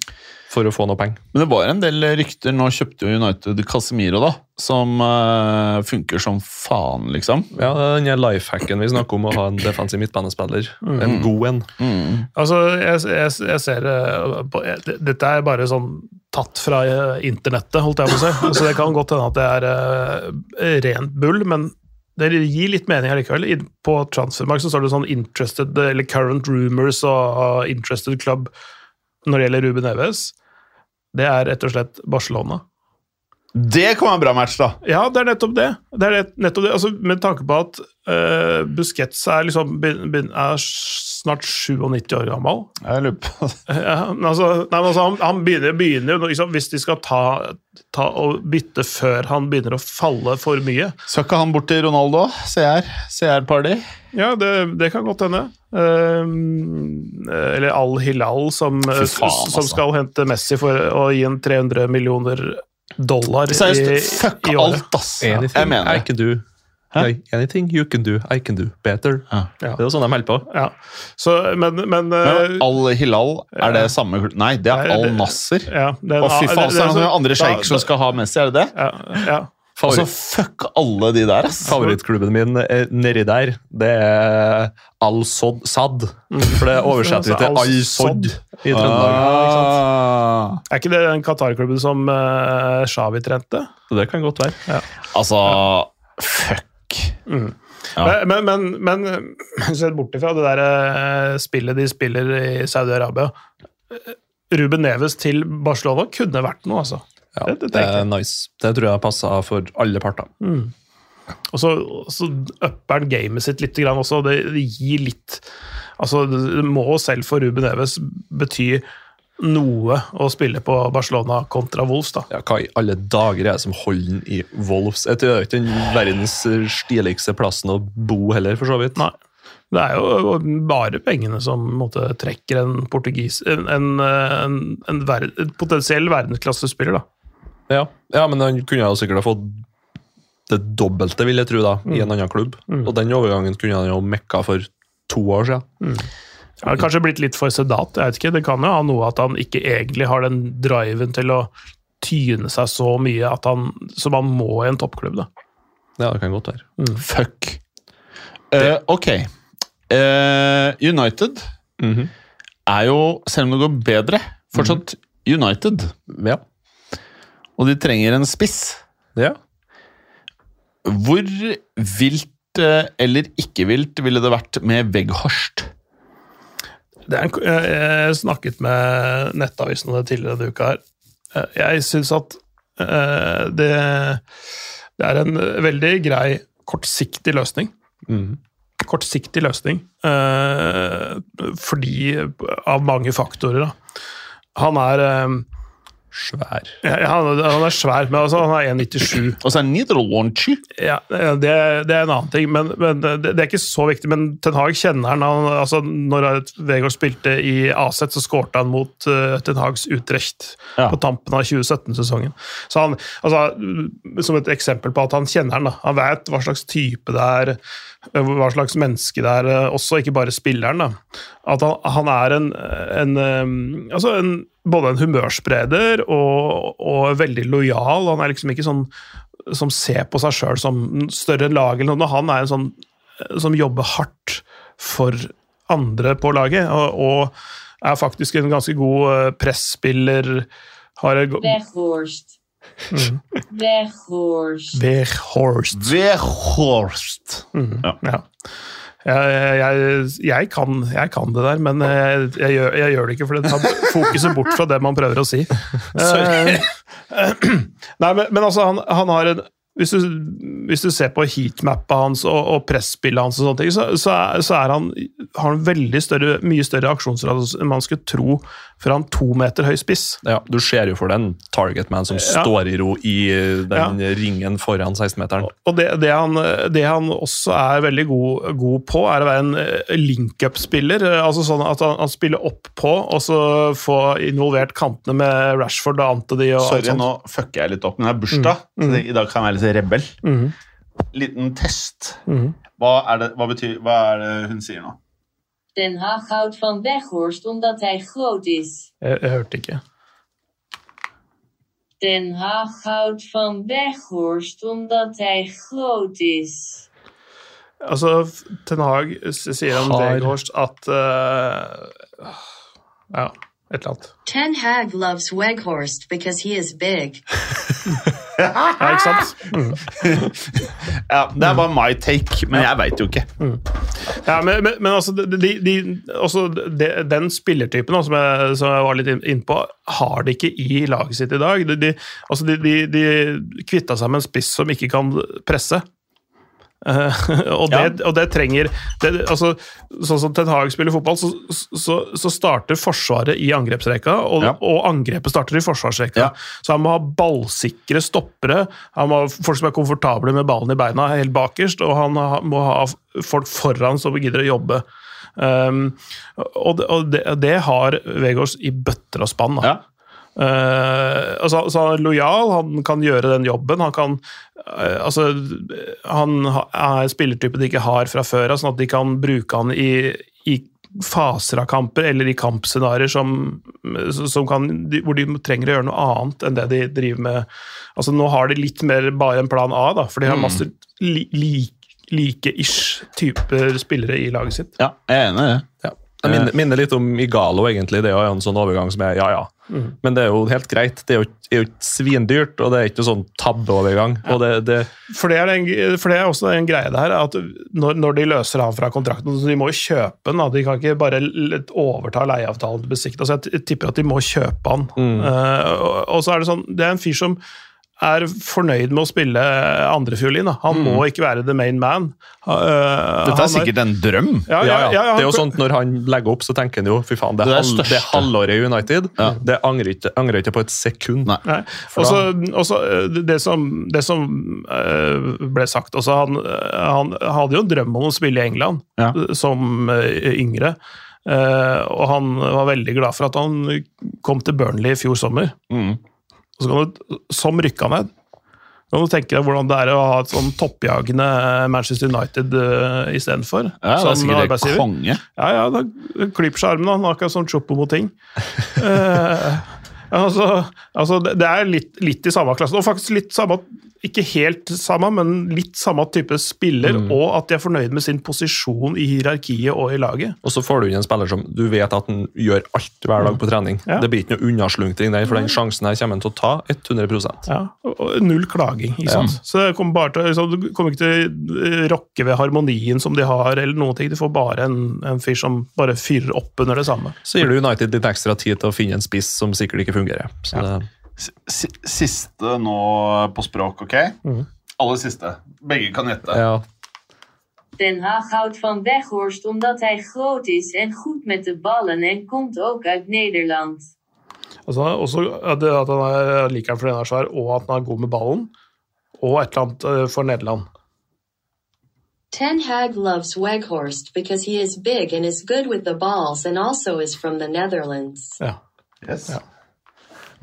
For å få noe penger.
Men det var en del rykter. Nå kjøpte jo United Casemiro, da. Som uh, funker som faen, liksom.
Ja, Den life lifehacken vi snakker om, å ha en defensiv midtbanespiller. En god en.
Mm.
Altså, jeg, jeg, jeg ser eh, på, jeg, Dette er bare sånn tatt fra eh, internettet, holdt jeg på å si. Altså, det kan godt hende at det er eh, rent bull, men det gir litt mening allikevel. På Transfermark så står det sånn 'interested' eller 'current rumors' og 'interested club' når det gjelder Ruben Eves. Det er rett og slett Barcelona.
Det kan være en bra match, da.
Ja, det er nettopp det. det, er nettopp det. Altså, med tanke på at uh, Busquets er, liksom, er snart 97 år gammel.
Jeg lurer på
Ja, men altså, nei, men altså han, han begynner, begynner liksom, Hvis de skal ta, ta og bytte før han begynner å falle for mye
Skal ikke han bort til Ronaldo? CR? CR-party?
Ja, det, det kan godt hende. Uh, eller Al Hilal, som,
faen,
som
altså.
skal hente Messi for å gi en 300 millioner dollar i,
Seriøst, fuck
i året.
alt, ass!
Anything
Jeg mener
I can do. Like, anything you can do, I can do better.
Ja.
Det er jo sånn de holder på.
Ja. Så, men, men,
Men
eh,
Al Hilal, er det samme? Nei, det er Al-Nasser.
ja, det er
Å, fy faen, så er det noen andre
sjeiker
sjeik som skal ha Messi, er det det?
Ja, ja.
Altså, fuck alle de der, ass.
favorittklubben min er nedi der, det er Al-Sod Sad. For det oversetter vi til
Altså,
Al-Sod
Al-Sod.
i Trøndelag.
Ah.
Er ikke det den Qatar-klubben som uh, Shawi trente?
Det kan godt være.
Altså, fuck. Ja.
Men, men, men, men sett bort ifra det der eh, spillet de spiller i Saudi-Arabia eh, Ruben Neves til Barcelona kunne vært noe, altså.
Ja,
Det- det
det, er nice. Det tror jeg passer for alle parter.
Og så, så upper han gamet sitt litt grann også. Det, det gir litt Altså, det må selv for Ruben Eves bety noe å spille på Barcelona kontra Wolves, da.
Ja, hva i alle dager er det som holder den i Wolves? Jeg tror det er ikke den verdens stiligste plassen å bo heller, for så vidt.
Nei. Det er jo bare pengene som måte, trekker en portugis En, en, en, en, ver, en potensiell verdensklassespiller, da.
Ja. ja, men han kunne jo sikkert ha fått det dobbelte, vil jeg tro, da, i en annen klubb. Og den overgangen kunne han jo mekka for to år siden.
Han har kanskje blitt litt for sedat. jeg vet ikke, Det kan jo ha noe at han ikke egentlig har den driven til å tyne seg så mye at han, som han må i en toppklubb. da.
Ja, det kan godt være.
Fuck. Uh, ok. Uh, United
Mhm.
er jo, selv om det går bedre, fortsatt United.
Ja.
Og de trenger en spiss.
ja.
Hvor vilt eh, eller ikke vilt ville det vært med Veghorst?
Det en, jeg snakket med Nettavisen om det tidligere denne uka. her. Eh, Jeg syns at eh, det, det er en veldig grei, kortsiktig løsning.
Mm.
Kortsiktig løsning fordi av mange faktorer. Da. Han er
Svær.
ja, han, han er svær, men altså, han er 1,97.
Og så er Niederlaunchy.
Ja, det, det er en annen ting, men, men det, det er ikke så viktig. Men Ten Hag kjenner han. han altså, når Vegard spilte i Aset, så skårte han mot uh, Ten Hags Utrecht
Ja.
på tampen av 2017-sesongen. Så han, altså, Som et eksempel på at han kjenner han. da. Han vet hva slags type det er, eh, hva slags menneske det er, eh, også ikke bare spilleren. da. At han, han er en, en, altså en både en humørspreder og, og veldig lojal. Han er liksom ikke sånn som ser på seg sjøl som større enn laget. eller noe. Han er en sånn eh, som jobber hardt for andre på laget, og, og er faktisk en ganske god eh, presspiller. Har go-
Weghorst. Weghorst.
Weghorst.
ja
Ja. Jeg, jeg, jeg, kan, jeg kan det der, men jeg, jeg, gjør, det ikke, for det tar fokuset bort fra det man prøver å si.
Sorry.
Eh, Nei, men, men altså, han, han har en hvis du, hvis du ser på heatmappa hans og, og presspillet hans, og sånne ting, så, så, er, så er han, har han veldig større, mye større aksjonsrad enn man skulle tro for han to meter høy spiss.
Ja, du ser jo for den targetman som
Ja.
står i ro i den ringen foran 16-meteren.
Og det, det, han, det han også er veldig god, god på, er å være en eh, link-up-spiller. eh, Altså sånn at han, han spiller opp på, og så få involvert kantene med Rashford og Antony. Og
Sorry,
sånt.
nå fucker jeg litt opp, men det er bursdag, så det, i dag kan jeg være litt rebell.
Mm.
Liten test.
Mm.
Hva, er det, hva, betyr, hva er det hun sier nå?
Den Haag houdt van Weghorst omdat hij groot is.
Jeg, jeg hørte ikke.
Den Haag houdt van Weghorst omdat hij groot is.
Altså, Ten Hag sier om. Weghorst at eh, Ja, et eller annet.
Ten Hag loves Weghorst because he is big.
Ja, ikke sant?
Ja, Det er bare my take, men jeg veit jo ikke.
Ja, men, men, men altså, de, de, altså de, den spillertypen som, jeg, som jeg var litt inn- innpå, har de ikke i laget sitt i dag. De, altså de, de, de kvitta seg med en spiss som ikke kan presse. Eh, og, det, og det trenger det, altså, Sånn som Ten Hag spiller fotball, så, så, så starter Forsvaret i angrepsrekka, og,
Ja.
og angrepet starter i forsvarsrekka.
Ja.
Så han må ha ballsikre stoppere, han må ha folk som er komfortable med ballen i beina helt bakerst, og han må ha folk foran som gidder å jobbe. Um, og det, og det, det har Vegårs i bøtter og spann. Da.
Ja.
Eh, altså, altså, han er lojal, han kan gjøre den jobben. Han kan uh, altså, han ha- er spillertype de ikke har fra før av, sånn at de kan bruke han i, i faser av kamper eller i kampscenarioer som, som kan, hvor de trenger å gjøre noe annet enn det de driver med. Altså, nå har de litt mer bare en plan A, da, for de har masse li, like, like-ish typer spillere i laget sitt.
Ja, jeg er enig i det.
Ja. Det minner, minner litt om Igalo, egentlig. Det er jo en sånn overgang som er ja, ja. Men det er jo helt greit. Det er jo, er jo ikke svindyrt, og det er ikke sånn tabbeovergang. Ja. det, det,
For det, er for det er også en greie der, at når, når de løser han fra kontrakten, så de må jo kjøpe den. Da. De kan ikke bare overta leieavtalen til besikt. Altså, jeg tipper at de må kjøpe han. Uh, og, og så er det sånn, det er en fyr som er fornøyd med å spille andrefiolin. Han Han må ikke være the main man. Uh,
Dette
han
er sikkert en drøm.
ja,
ja,
ja,
ja.
ja,
det er jo sånt Når han legger opp, så tenker han jo fy faen, det,
Det er det,
det halvåret i United
Ja.
det angrer ikke, angrer ikke på et sekund.
Nei.
Nei. Og så også, eh, det som, det som uh, ble sagt også, han, eh, han hadde jo en drøm om å spille i England
Ja.
som uh, yngre. Og han var veldig glad for at han kom til Burnley i fjor sommer.
Mm.
Og så kan du, som rykka ned. Kan du tenke deg hvordan det er å ha et sånn toppjagende Manchester United uh, istedenfor?
Ja, det er sikkert helt konge.
Ja, ja, da klyper seg armen, da. Akkurat som Choupo-Moting. uh, altså, altså, det det er litt, litt i samme klasse, og faktisk litt samme Ikke helt samme, men litt samme type spiller, og at de er fornøyd med sin posisjon i hierarkiet og i laget.
Og så får du inn en spiller som du vet at han gjør alt hver dag på trening.
Ja.
Det blir ikke noe unnaslunkring der, for den sjansen her kommer han til å ta 100%
Ja, og null klaging. ikke sant? Så det kommer bare til, så Du kommer ikke til å rokke ved harmonien som de har, eller noen ting. Du får bare en, en fyr som bare fyrer opp under det samme.
Så gir du United litt ekstra tid til å finne en spiss som sikkert ikke fungerer. Så det,
Si- Siste nå på språk, ok? Aller siste. Begge kan gjette.
ja.
Den Haag houdt van Weghorst omdat hij groot is en goed met de ballen en komt ook uit Nederland.
Altså, også at det- at han er, liker han fordi han er svær, og at han er god med ballen. Og et eller annet eh, for Nederland.
Ten Hag loves Weghorst because he is big and is good with the balls and also is from the Netherlands.
Ja.
Yes.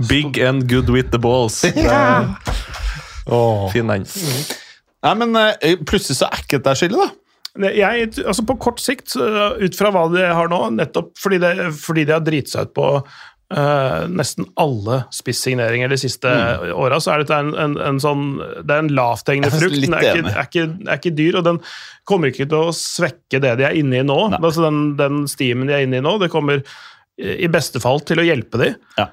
Big and good with the balls. Ja. Åh, fin den.
Nei, men eh, plutselig så er ikke dette skillet, da.
Jeg, altså på kort sikt, ut fra hva de har nå, nettopp fordi, det, fordi de har driti seg ut på uh, nesten alle spissigneringer de siste
Mm.
åra, så er dette en, en, en sånn Det er en lavthengende frukt. Den er ikke, er, ikke, er ikke dyr, og den kommer ikke til å svekke det de er inne i nå.
Nei.
Altså den, den stimen de er inne i nå, det kommer i beste fall til å hjelpe dem.
Ja.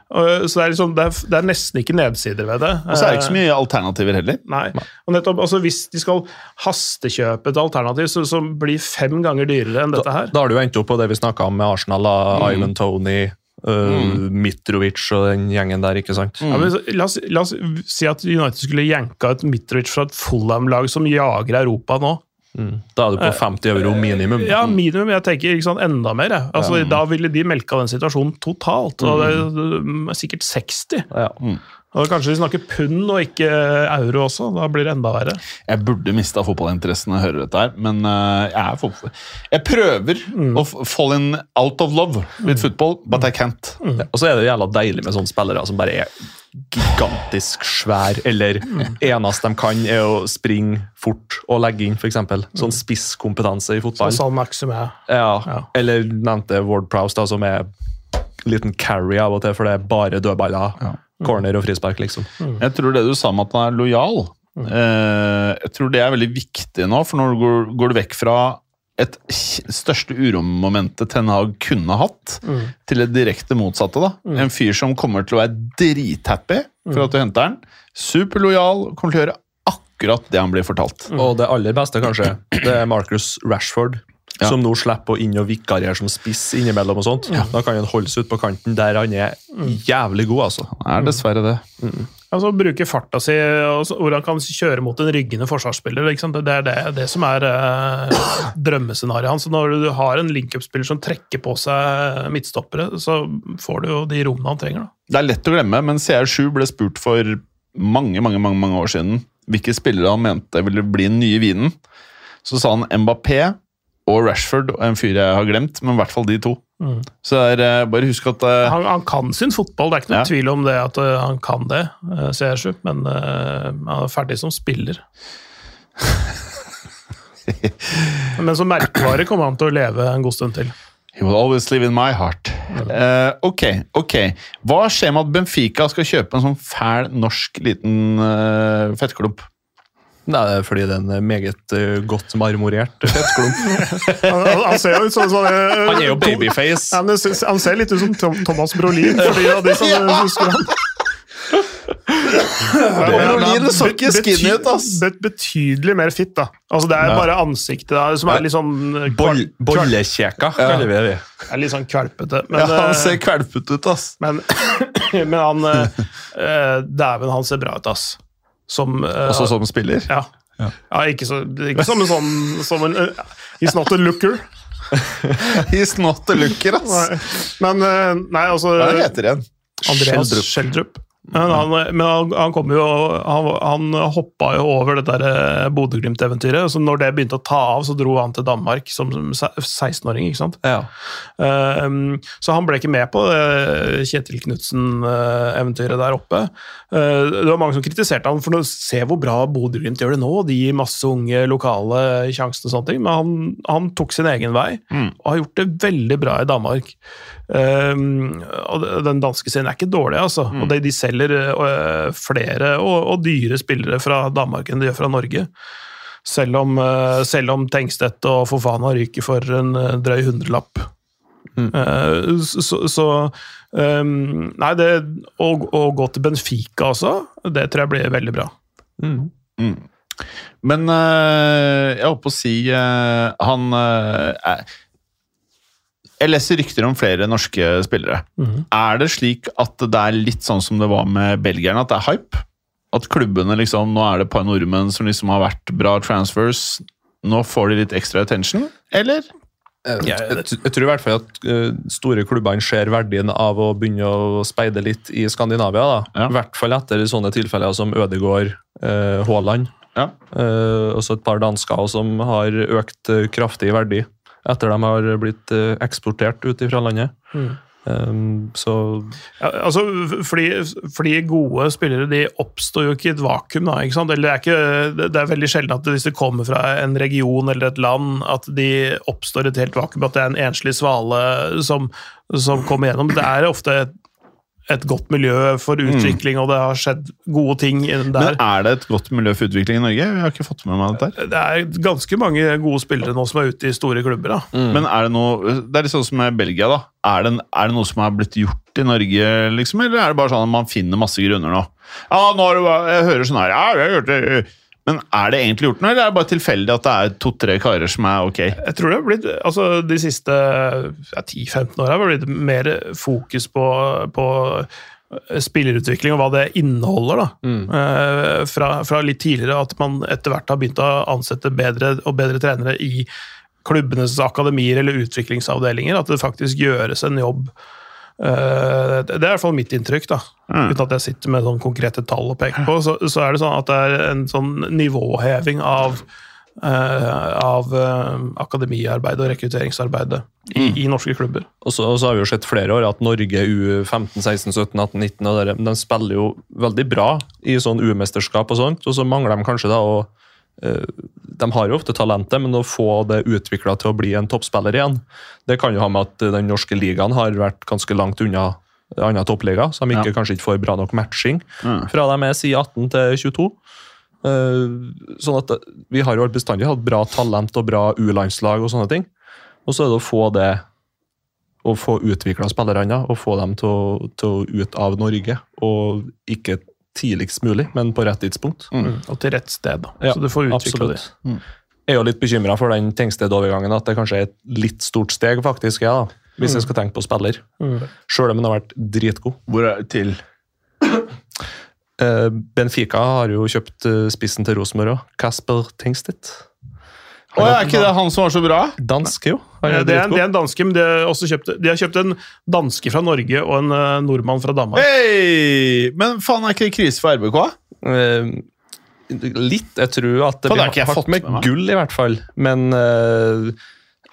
Så det er, liksom, det, er, det er nesten ikke nedsider ved det.
Og så er det ikke så mye alternativer heller.
Nei. Og nettopp, altså Hvis de skal hastekjøpe et alternativ så- som blir fem ganger dyrere enn dette her
da har du jo endt opp på det vi snakka om med Arsenal. mm. Island Tony, uh, Mitrovic og den gjengen der, ikke sant?
ja, men, la, oss, la oss si at United skulle jenka ut Mitrovic fra et Fulham-lag som jager Europa nå.
Mm. Da er du på 50 euro minimum.
Ja, minimum. Jeg tenker ikke sant, enda mer. Altså, Da ville de melka den situasjonen totalt. og det, er Sikkert 60.
Ja.
Og Kanskje vi snakker pund og ikke euro også. Da blir det enda verre.
Jeg burde mista fotballinteressen når jeg hører dette her, men eh, jeg er. Jeg prøver å fall in out of love with football, but I can't.
Ja, Og så er det jævla deilig med sånne spillere som bare er gigantisk svær, eller eneste de kan, er å springe fort og legge inn, f.eks. Sånn spisskompetanse i
Så
fotball.
San Maxim er
Ja,
Ja.
Eller nevnte Ward Prowse, da, som er liten carry av og til, for det er bare dødballer. Corner og frispark, liksom.
Jeg tror det du sa med at han er lojal, eh, jeg tror det er veldig viktig nå, for når du går, går du vekk fra et største uromomentet Ten Hag kunne hatt, til det direkte motsatte. da. En fyr som kommer til å være drithappy for at du henter han. Superlojal, kommer til å gjøre akkurat det han blir fortalt.
Og det aller beste, kanskje, det er Marcus Rashford.
Ja.
som nå slipper å inn og vikariere som spiss innimellom. og sånt. Da kan han holde seg ut på kanten der han er jævlig god. altså.
Han er dessverre det.
Altså Bruke farta si, og hvor han kan kjøre mot en ryggende forsvarsspiller. Det er det, det som er eh, drømmescenarioet hans. Når du har en link-up-spiller som trekker på seg midtstoppere, så får du jo de rommene han trenger. da.
Det er lett å glemme, men CR7 ble spurt for mange mange, mange, mange år siden hvilke spillere han mente ville bli den nye vinen. Så sa han Mbappé og Rashford og en fyr jeg har glemt, men i hvert fall de to. Så det er, eh, bare husk at uh,
Han, han kan sin fotball, det er ikke noen
Ja.
tvil om det at uh, han kan det, uh, CR7, men han er ferdig som spiller. men som merkevare kommer han til å leve en god stund til.
He will always live in my heart. Uh, ok, ok. Hva skjer med at Benfica skal kjøpe en sånn fæl norsk liten uh, fettklump?
Nei, det er fordi det er en meget eh, godt marmorert fettklump.
Han, han, han ser jo ut som sånn uh,
Han er jo babyface.
Ja, men det han ser litt ut som Tom, Thomas Brolin, fordi av de som husker han.
Brolin så ikke skinny ut, ass.
bet- Betydelig mer fitt, da. Altså, det er
Ja.
bare ansiktet da, som er litt sånn eh,
Boll, bollekjeka, kaller vi det.
er litt sånn kvalpete. Men,
Ja, han ser kvalpete ut, ass.
men, men han eh, eh, Dæven, han ser bra ut, ass. Som uh,
Også som spiller.
Ja. ja. ikke, så, ikke som en sånn som en, uh, He's not a looker.
He's not a looker, ass.
Nei. Men uh, Nei, altså
Hva heter igjen?
Andreas
Schjelderup.
Men, han, men han, han kom jo Han, han hoppa jo over det der eh, Bodø-Glimt-eventyret. Så når det begynte å ta av, så dro han til Danmark som 16-åring. ikke sant?
Ja.
Um, så han ble ikke med på det Kjetil Knutsen-eventyret der oppe. Uh, det var mange som kritiserte ham for å se hvor bra Bodø-Glimt gjør det nå. De gir masse unge lokale sjanser og sånne ting, men han, han tok sin egen vei og har gjort det veldig bra i Danmark. Um, og den danske serien er ikke dårlig, altså. Og de, de selger uh, flere og, og dyre spillere fra Danmark enn de gjør fra Norge. Selv om, uh, selv om Tengstedt og Fofana ryker for en uh, drøy hundrelapp. Eh, så, så um, Nei, det å, å gå til Benfica også, det tror jeg blir veldig bra.
Men øh, jeg holdt på å si Han er Jeg leser rykter om flere norske spillere. Er det slik at det er litt sånn som det var med belgierne, at det er hype? At klubbene liksom Nå er det et par nordmenn som liksom har vært bra transfers. Nå får de litt ekstra attention, eller?
Jeg, jeg, jeg tror i hvert fall at eh, store klubbene ser verdien av å begynne å speide litt i Skandinavia. da.
Ja.
I hvert fall etter sånne tilfeller som Ødegård, eh, Haaland,
Ja.
eh, også et par dansker som har økt eh, kraftig i verdi etter de har blitt eh, eksportert ut fra landet. Um, så
Ja, altså, fordi, fordi gode spillere de oppstår jo ikke i et vakuum. Da, ikke sant? Eller det, er ikke, det- det er veldig sjelden at hvis det kommer fra en region eller et land, at de oppstår i et helt vakuum. At det er en enslig svale som, som kommer gjennom. Det er ofte et, et godt miljø for utvikling, og det har skjedd gode ting innen der.
Men er det et godt miljø for utvikling i Norge? Jeg har ikke fått med meg dette.
Det er ganske mange gode spillere nå som er ute i store klubber. da.
Men er det noe Det er litt sånn som med Belgia, da. Er det, er det noe som har blitt gjort i Norge, liksom? Eller er det bare sånn at man finner masse grunner nå? Ja, nå har du Jeg hører sånn her Ja, vi har gjort det. Men er det egentlig gjort noe, eller er det bare tilfeldig at det er to-tre karer som er ok?
Jeg tror det har blitt, altså De siste ja, 10-15 åra har det blitt mer fokus på, på spillerutvikling og hva det inneholder. da. Eh, fra, fra litt tidligere at man etter hvert har begynt å ansette bedre og bedre trenere i klubbenes akademier eller utviklingsavdelinger. At det faktisk gjøres en jobb. Eh, det er i hvert fall mitt inntrykk, da. uten at jeg sitter med sånn konkrete tall å peke på. Så, så er det sånn at det er en sånn nivåheving av uh, av uh, akademiarbeid og rekrutteringsarbeidet i, i norske klubber.
Og så, og så har vi jo sett flere år at Norge U15, 16, 17, 18, 19 og der, de spiller jo veldig bra i sånn U-mesterskap og sånt, og så mangler de kanskje da å eh, De har jo ofte talentet, men å få det utvikla til å bli en toppspiller igjen, det kan jo ha med at den norske ligaen har vært ganske langt unna andre toppliga, så de ikke,
Ja.
kanskje ikke får bra nok matching
Mm.
fra de er siden 18 til 22. Eh, sånn at Vi har jo bestandig hatt bra talent og bra U-landslag og sånne ting. Og så er det å få det å få utvikla spillerne og få dem til å, til å ut av Norge. Og ikke tidligst mulig, men på rett tidspunkt.
Og til rett sted. da.
Ja,
så du får utvikla det.
Absolutt. er jo litt bekymra for den Tengsted-overgangen, at det kanskje er et litt stort steg, faktisk, ja, da, hvis jeg skal tenke på spiller. Sjøl om han har vært dritgod.
Hvor er til?
Eh, Benfica har jo kjøpt eh, spissen til Rosenborg òg. Kasper Tengsted.
Å, er ikke det han som var så bra?
Danske, jo. Ja,
Det
er
en, det er en danske, men de har, også kjøpt, de har kjøpt en danske fra Norge og en uh, nordmann fra Danmark.
Hei! Men faen, er ikke det krise for RBK?
Uh, litt. Jeg tror at det
har
blir hardt
fått
med
med
gull, i hvert fall. Men uh,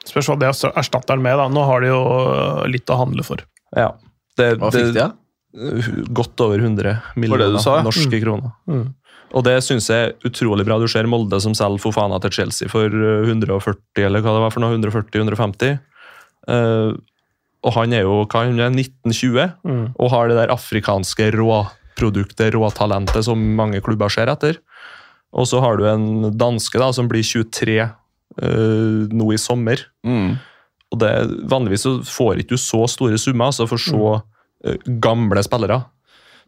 Spørs hva det erstatter den med. da. Nå har de jo eh, litt å handle for.
ja. Det,
Hva fikk de? da?
Godt over 100 millioner
ja.
norske kroner.
Mm.
Og det syns jeg er utrolig bra. Du ser Molde som selger Fofana til Chelsea for eh, 140, eller hva det var for noe, 140-150. Uh, og han er jo hva, han er 1920
Mm.
og har det der afrikanske råproduktet, råtalentet, som mange klubber ser etter. Og så har du en danske da, som blir 23 uh, nå i sommer.
Mm.
Og det, vanligvis så får ikke du så store summer altså for så uh, gamle spillere.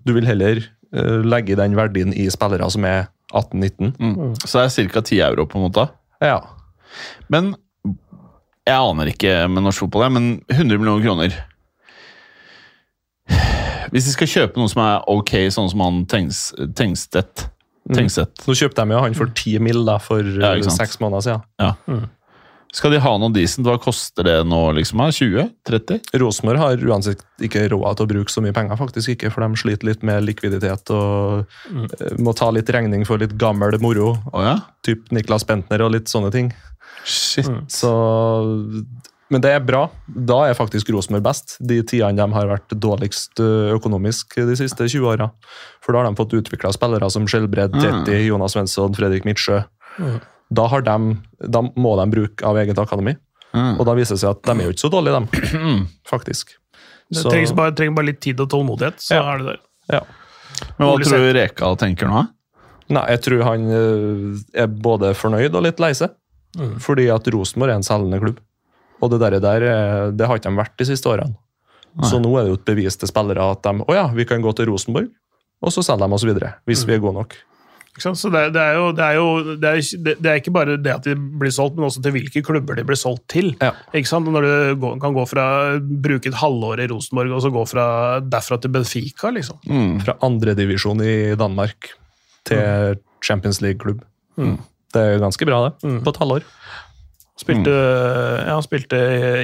Du vil heller eh, legge den verdien i spillere som er 18-19.
Mm. Så det er ca. 10 euro, på en måte.
Ja.
Men jeg aner ikke med norsk fotball, men 100 millioner kroner Hvis de skal kjøpe noe som er ok, sånn som han Tengs, Tengstedt Tengstedt.
Nå kjøpte de jo han for 10 mill. for seks
Ja, måneder
siden. Ja. siden.
Skal de ha noe decent? Hva koster det nå? liksom? 20? 30?
Rosenborg har uansett ikke råd til å bruke så mye penger, faktisk ikke, for de sliter litt med likviditet og mm. må ta litt regning for litt gammel moro,
Oh, ja?
typ Niklas Bentner og litt sånne ting.
Shit.
Så, men det er bra. Da er faktisk Rosenborg best, de tidene de har vært dårligst økonomisk de siste 20 åra. For da har de fått utvikla spillere som Skjelbred, Tetti, Jonas Svensson, Fredrik Midtsjø. Da, har de, da må de bruke av eget akademi,
Mm.
og da viser det seg at de er jo ikke så dårlige, de. Faktisk.
Det
Så-
trengs bare, trenger bare litt tid og tålmodighet, så
Ja.
er det der.
Ja.
Men hva tror du Reka tenker nå?
Nei, jeg tror han er både fornøyd og litt lei seg.
Mm.
Fordi at Rosenborg er en selgende klubb. Og det der, der eh, det har ikke de vært de siste årene. Så nå er det jo et bevis til spillere at de å ja, vi kan gå til Rosenborg, og så selger de oss videre. Hvis vi er gode nok.
Ikke sant? Så det, det, er jo, det, er jo det, er, det er ikke bare det at de blir solgt, men også til hvilke klubber de blir solgt til.
Ja.
Ikke sant? Når du går, kan gå fra bruke et halvår i Rosenborg og så gå fra, derfra til Benfica, liksom.
Mm.
Fra andredivisjon i Danmark til Champions League-klubb. Det er ganske bra, det. På et halvår.
Spilte, ja, spilte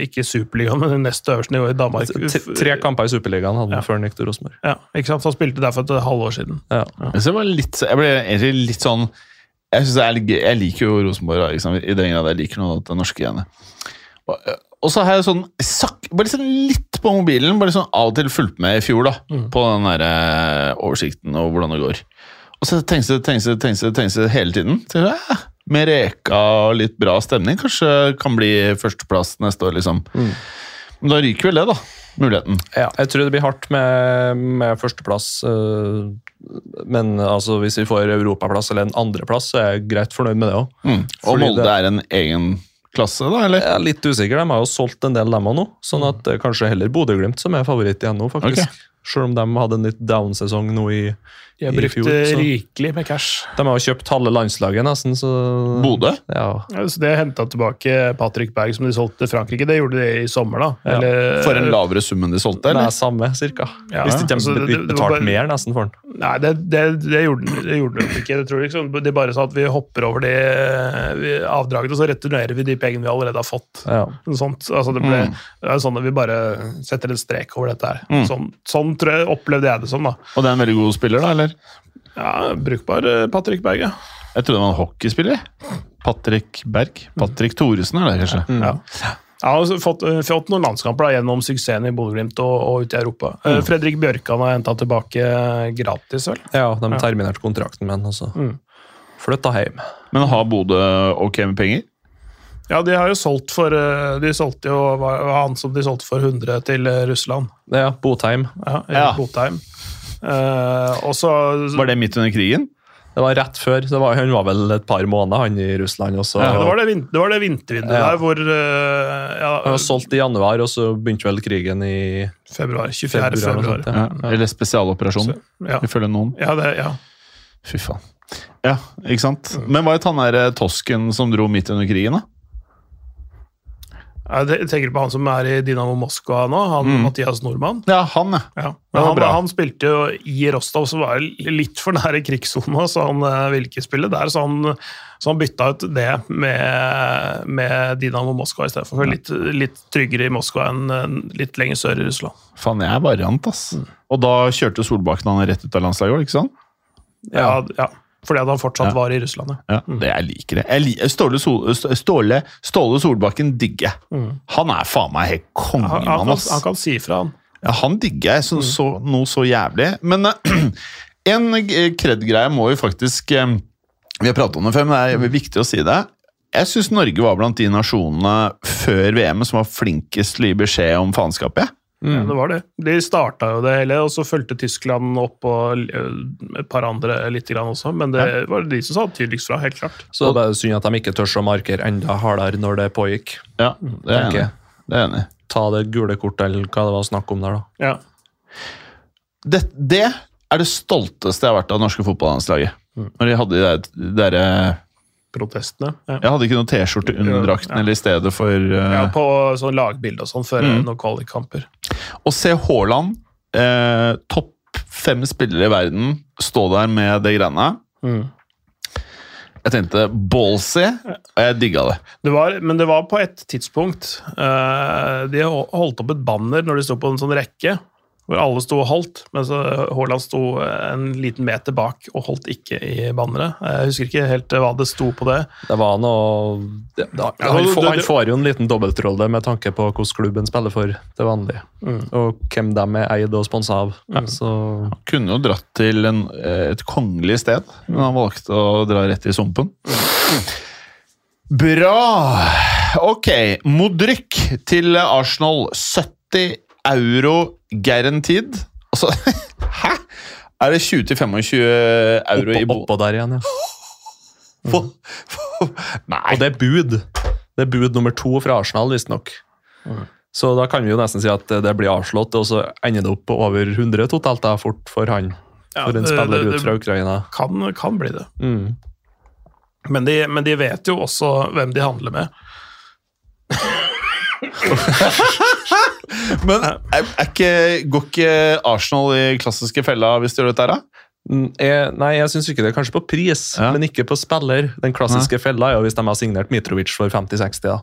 ikke i Superligaen, men det nest øverste nivå i Danmark.
T- Tre kamper i Superligaen hadde han
Ja.
før han gikk til Rosenborg.
Ja, ikke sant? Så han spilte derfor et halvår siden.
Ja.
Jeg, jeg, litt, jeg ble egentlig litt sånn Jeg, det gøy- jeg liker jo Rosenborg, liksom, i den grad jeg liker noe av det norske genet. Og, og så har jeg sånn sak, bare sånn litt på mobilen, bare sånn av og til fulgt med i fjor, da, på den der eh, oversikten og hvordan det går. Og så tenkte jeg, jeg, tenkte jeg, tenkte jeg hele tiden. Så jeg, ja, med Reka og litt bra stemning, kanskje kan bli førsteplass neste år, liksom. Men da ryker vel det, da. Muligheten.
Ja, jeg tror det blir hardt med, med førsteplass. øh, Men altså, hvis vi får europaplass eller en andreplass, så er jeg greit fornøyd med det òg.
Mm. Og Molde
det-
er en egen klasse, da, eller?
Jeg er litt usikker. De har jo solgt en del, dem òg nå. Sånn at er kanskje heller Bodø-Glimt som er favoritt igjen nå, faktisk.
Ok.
Selv om de hadde en litt down-sesong nå i,
De har
i
brukt
fjor. Så.
rikelig med cash.
De har jo kjøpt halve landslaget, nesten. Så,
Bodø?
Ja.
Ja, så det henta tilbake Patrick Berg, som de solgte til Frankrike. Det gjorde de i sommer, da.
Ja.
Eller,
For en lavere sum enn de solgte,
Nei,
eller?
samme, cirka.
Ja,
Hvis de ikke
altså, det-
betalt
bare-
mer nesten for den.
Nei, det, det, det gjorde de det gjorde de ikke. Det tror liksom, De bare sa at vi hopper over de avdragene, og så returnerer vi de pengene vi allerede har fått.
Ja.
Sånt. Altså, det, ble,
Mm.
det er sånn at vi bare setter en strek over dette her. Sånn, sånn tror jeg, opplevde jeg det som. da.
Og det er en veldig god spiller, da, eller?
Ja, Brukbar eh, Patrick Berg, ja.
Jeg trodde det var en hockeyspiller. Patrick Berg. Patrick Thoresen er det, kanskje?
ja. Han har fått, eh, fått noen landskamper da, gjennom suksessen i Bodø-Glimt og, og ute i Europa. Mm. Fredrik Bjørkan har henta tilbake eh, gratis, vel?
ja, de terminerte kontrakten med han og så
Mm.
flytta hjem.
Men har Bodø ok med penger?
Ja, de har jo solgt for eh, De solgte jo han som de solgte for 100 til eh, Russland.
Ja, Botheim.
Ja,
Ja.
Botheim. Eh, og så
Var det midt under krigen?
Det var rett før. Det var, han var vel et par måneder han i Russland. også.
ja, det, var det, vin- det var det vintervinduet
Ja.
der hvor eh, ja,
Han var solgt i januar, og så begynte vel krigen i
Februar. 24.
februar.
februar.
sånt, ja.
Ja. Eller spesialoperasjon,
Ja.
ifølge noen.
Ja, det, ja.
Fy faen. Ja, ikke sant? Men hva het han der tosken som dro midt under krigen, da?
Jeg tenker på han som er i Dynamo Moskva nå, han
Mm.
Mathias Nordmann.
Ja, han, ja.
Ja. Han, han spilte jo i Rostov, som var litt for nære krigssona, så han eh, ville ikke spille der. Så han, så han bytta ut det med, med Dynamo Moskva i stedet for. Litt, litt tryggere i Moskva enn litt lenger sør i Russland.
Faen, jeg er variant, ass. Og da kjørte Solbakken han rett ut av landslaget, ikke sant?
Ja, ja. Fordi at han fortsatt
Ja.
var i Russland. Ja.
mm. det Jeg liker det. Jeg liker, Ståle, Sol Ståle, Ståle Solbakken digger jeg. Han er faen meg helt
Han, han, kan, han kan si fra, han.
Ja, han digger jeg så, så, noe så jævlig. Men uh, en eh, kred-greie må jo faktisk eh, Vi har pratet om det før, men det er viktig å si det. Jeg syns Norge var blant de nasjonene før VM som var flinkest til å gi beskjed om faenskapet.
Ja, det var det. De starta jo det hele, og så fulgte Tyskland opp og eh, et par andre litt grann også, men det var de som sa tydeligst fra, helt klart.
Så det er bare synd at de ikke tør å markere enda hardere når det pågikk.
Ja, det er enig. Det er enig.
Ta det gule kortet, eller hva det var snakk om der, da.
Ja.
det, det er det stolteste jeg har vært av det norske fotballandslaget. Når de hadde de der, de der eh,
Protestene. Ja.
Jeg hadde ikke noen T-skjorte under drakten eller i stedet for uh...
Ja, på sånn lagbilde og sånn før
Mm.
noen kvalikkamper.
Å se Haaland, eh, topp fem spillere i verden, stå der med det greiene
Mm.
Jeg tenkte ballsy, og jeg digga det.
Det var, men det var på et tidspunkt eh, De holdt opp et banner når de sto på en sånn rekke, hvor alle sto og holdt, mens så Haaland sto en liten meter bak og holdt ikke i banneret. Jeg husker ikke helt hva det sto på det.
Det var noe det, da,
Ja,
han, får, han får jo en liten dobbeltrolle med tanke på hvordan klubben spiller for til vanlig.
Mm.
Og hvem de er eid og sponsa av. Så
Kunne jo dratt til en, eh, et kongelig sted, men han valgte å dra rett i sumpen. Bra! Ok, Modryk til Arsenal. 70 euro guaranteed. Altså, hæ?! Er det 20-25 euro i
oppå,
bo...
oppå der igjen, ja.
For- for- Nei!
Og det er bud. Det er bud nummer to fra Arsenal, visstnok. Så da kan vi jo nesten si at det blir avslått, og så ender det opp på over 100 totalt da, fort for han.
Ja,
For en
det-
spiller
det-
ut fra Ukraina.
Kan, kan bli det.
Mm.
Men de, men de vet jo også hvem de handler med.
Men er, er ikke, går ikke Arsenal i klassiske fella hvis de gjør dette her, da?
Mm, Jeg, nei, jeg syns ikke det. Kanskje på pris,
Ja.
men ikke på spiller. Den klassiske fella er jo hvis de har signert Mitrovic for 50-60. da.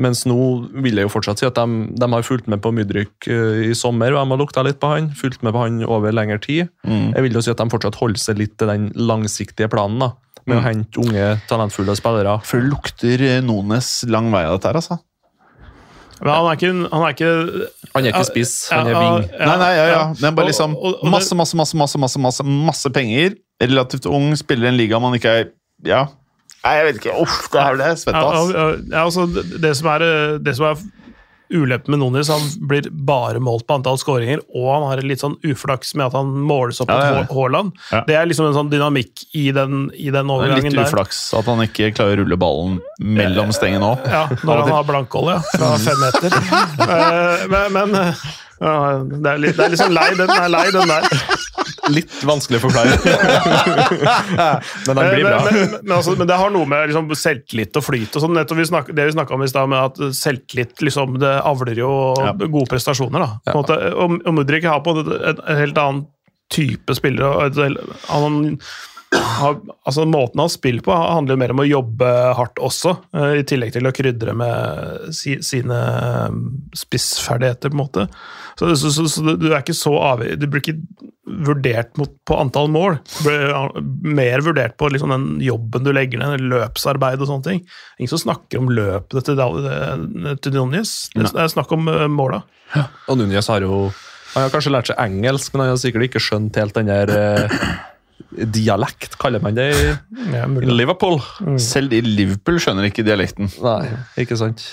Mens nå vil jeg jo fortsatt si at de, de har fulgt med på Mudryk eh, i sommer, og de har lukta litt på han. Fulgt med på han over lengre tid.
Mm.
Jeg vil jo si at de fortsatt holder seg litt til den langsiktige planen, da. Med
Mm.
å hente unge, talentfulle spillere.
For det lukter eh, Nones lang vei av dette her, altså.
Men han er ikke, han er ikke
Han er ikke spiss, han er wing.
nei, nei, ja, ja. Det er bare liksom
det-
masse, masse, masse, masse, masse, masse, masse penger. Relativt ung, spiller i en liga man ikke er Ja. Nei, jeg vet ikke. Uff, det er ble jeg svett
Ja, altså, det, det som er, eh, det som er ulempen med Nunes han blir bare målt på antall skåringer, og han har litt sånn uflaks med at han måles opp
Ja,
mot
det er ja.
Haaland.
Ja.
Det er liksom en sånn dynamikk i den, i den
er
overgangen
litt
der.
uflaks at han ikke klarer å rulle ballen mellom stengene òg.
Ja, når han har blankhold, ja. Fra fem meter. Eh, men men eh, ja, det, er litt, det er liksom lei, den er lei, den der.
Litt vanskelig å forklare. men den blir bra.
men, men, altså, men det har noe med liksom, selvtillit og flyt og sånn. Nettopp vi snakk, det vi snakka om i stad, med at selvtillit liksom, det avler jo
Ja.
gode prestasjoner. Da, på en måte. Og, og Mudrik har på en, en helt annen type spillere. og et Han, har, altså Måten han spiller på, handler jo mer om å jobbe hardt også, eh, i tillegg til å krydre med si, sine eh, spissferdigheter, på en måte. Så, så, så, så du er ikke så avhengig Du blir ikke vurdert mot, på antall mål. Du blir eh, mer vurdert på liksom den jobben du legger ned, løpsarbeid og sånne ting. Ingen som snakker om løpet til, til Nunez. Det er snakk om måla. Ja.
Og Núñez har jo Han har kanskje lært seg engelsk, men han har sikkert ikke skjønt helt den der Dialekt, kaller man det i. Liverpool?
Selv i Liverpool skjønner ikke dialekten.
Nei, ikke sant.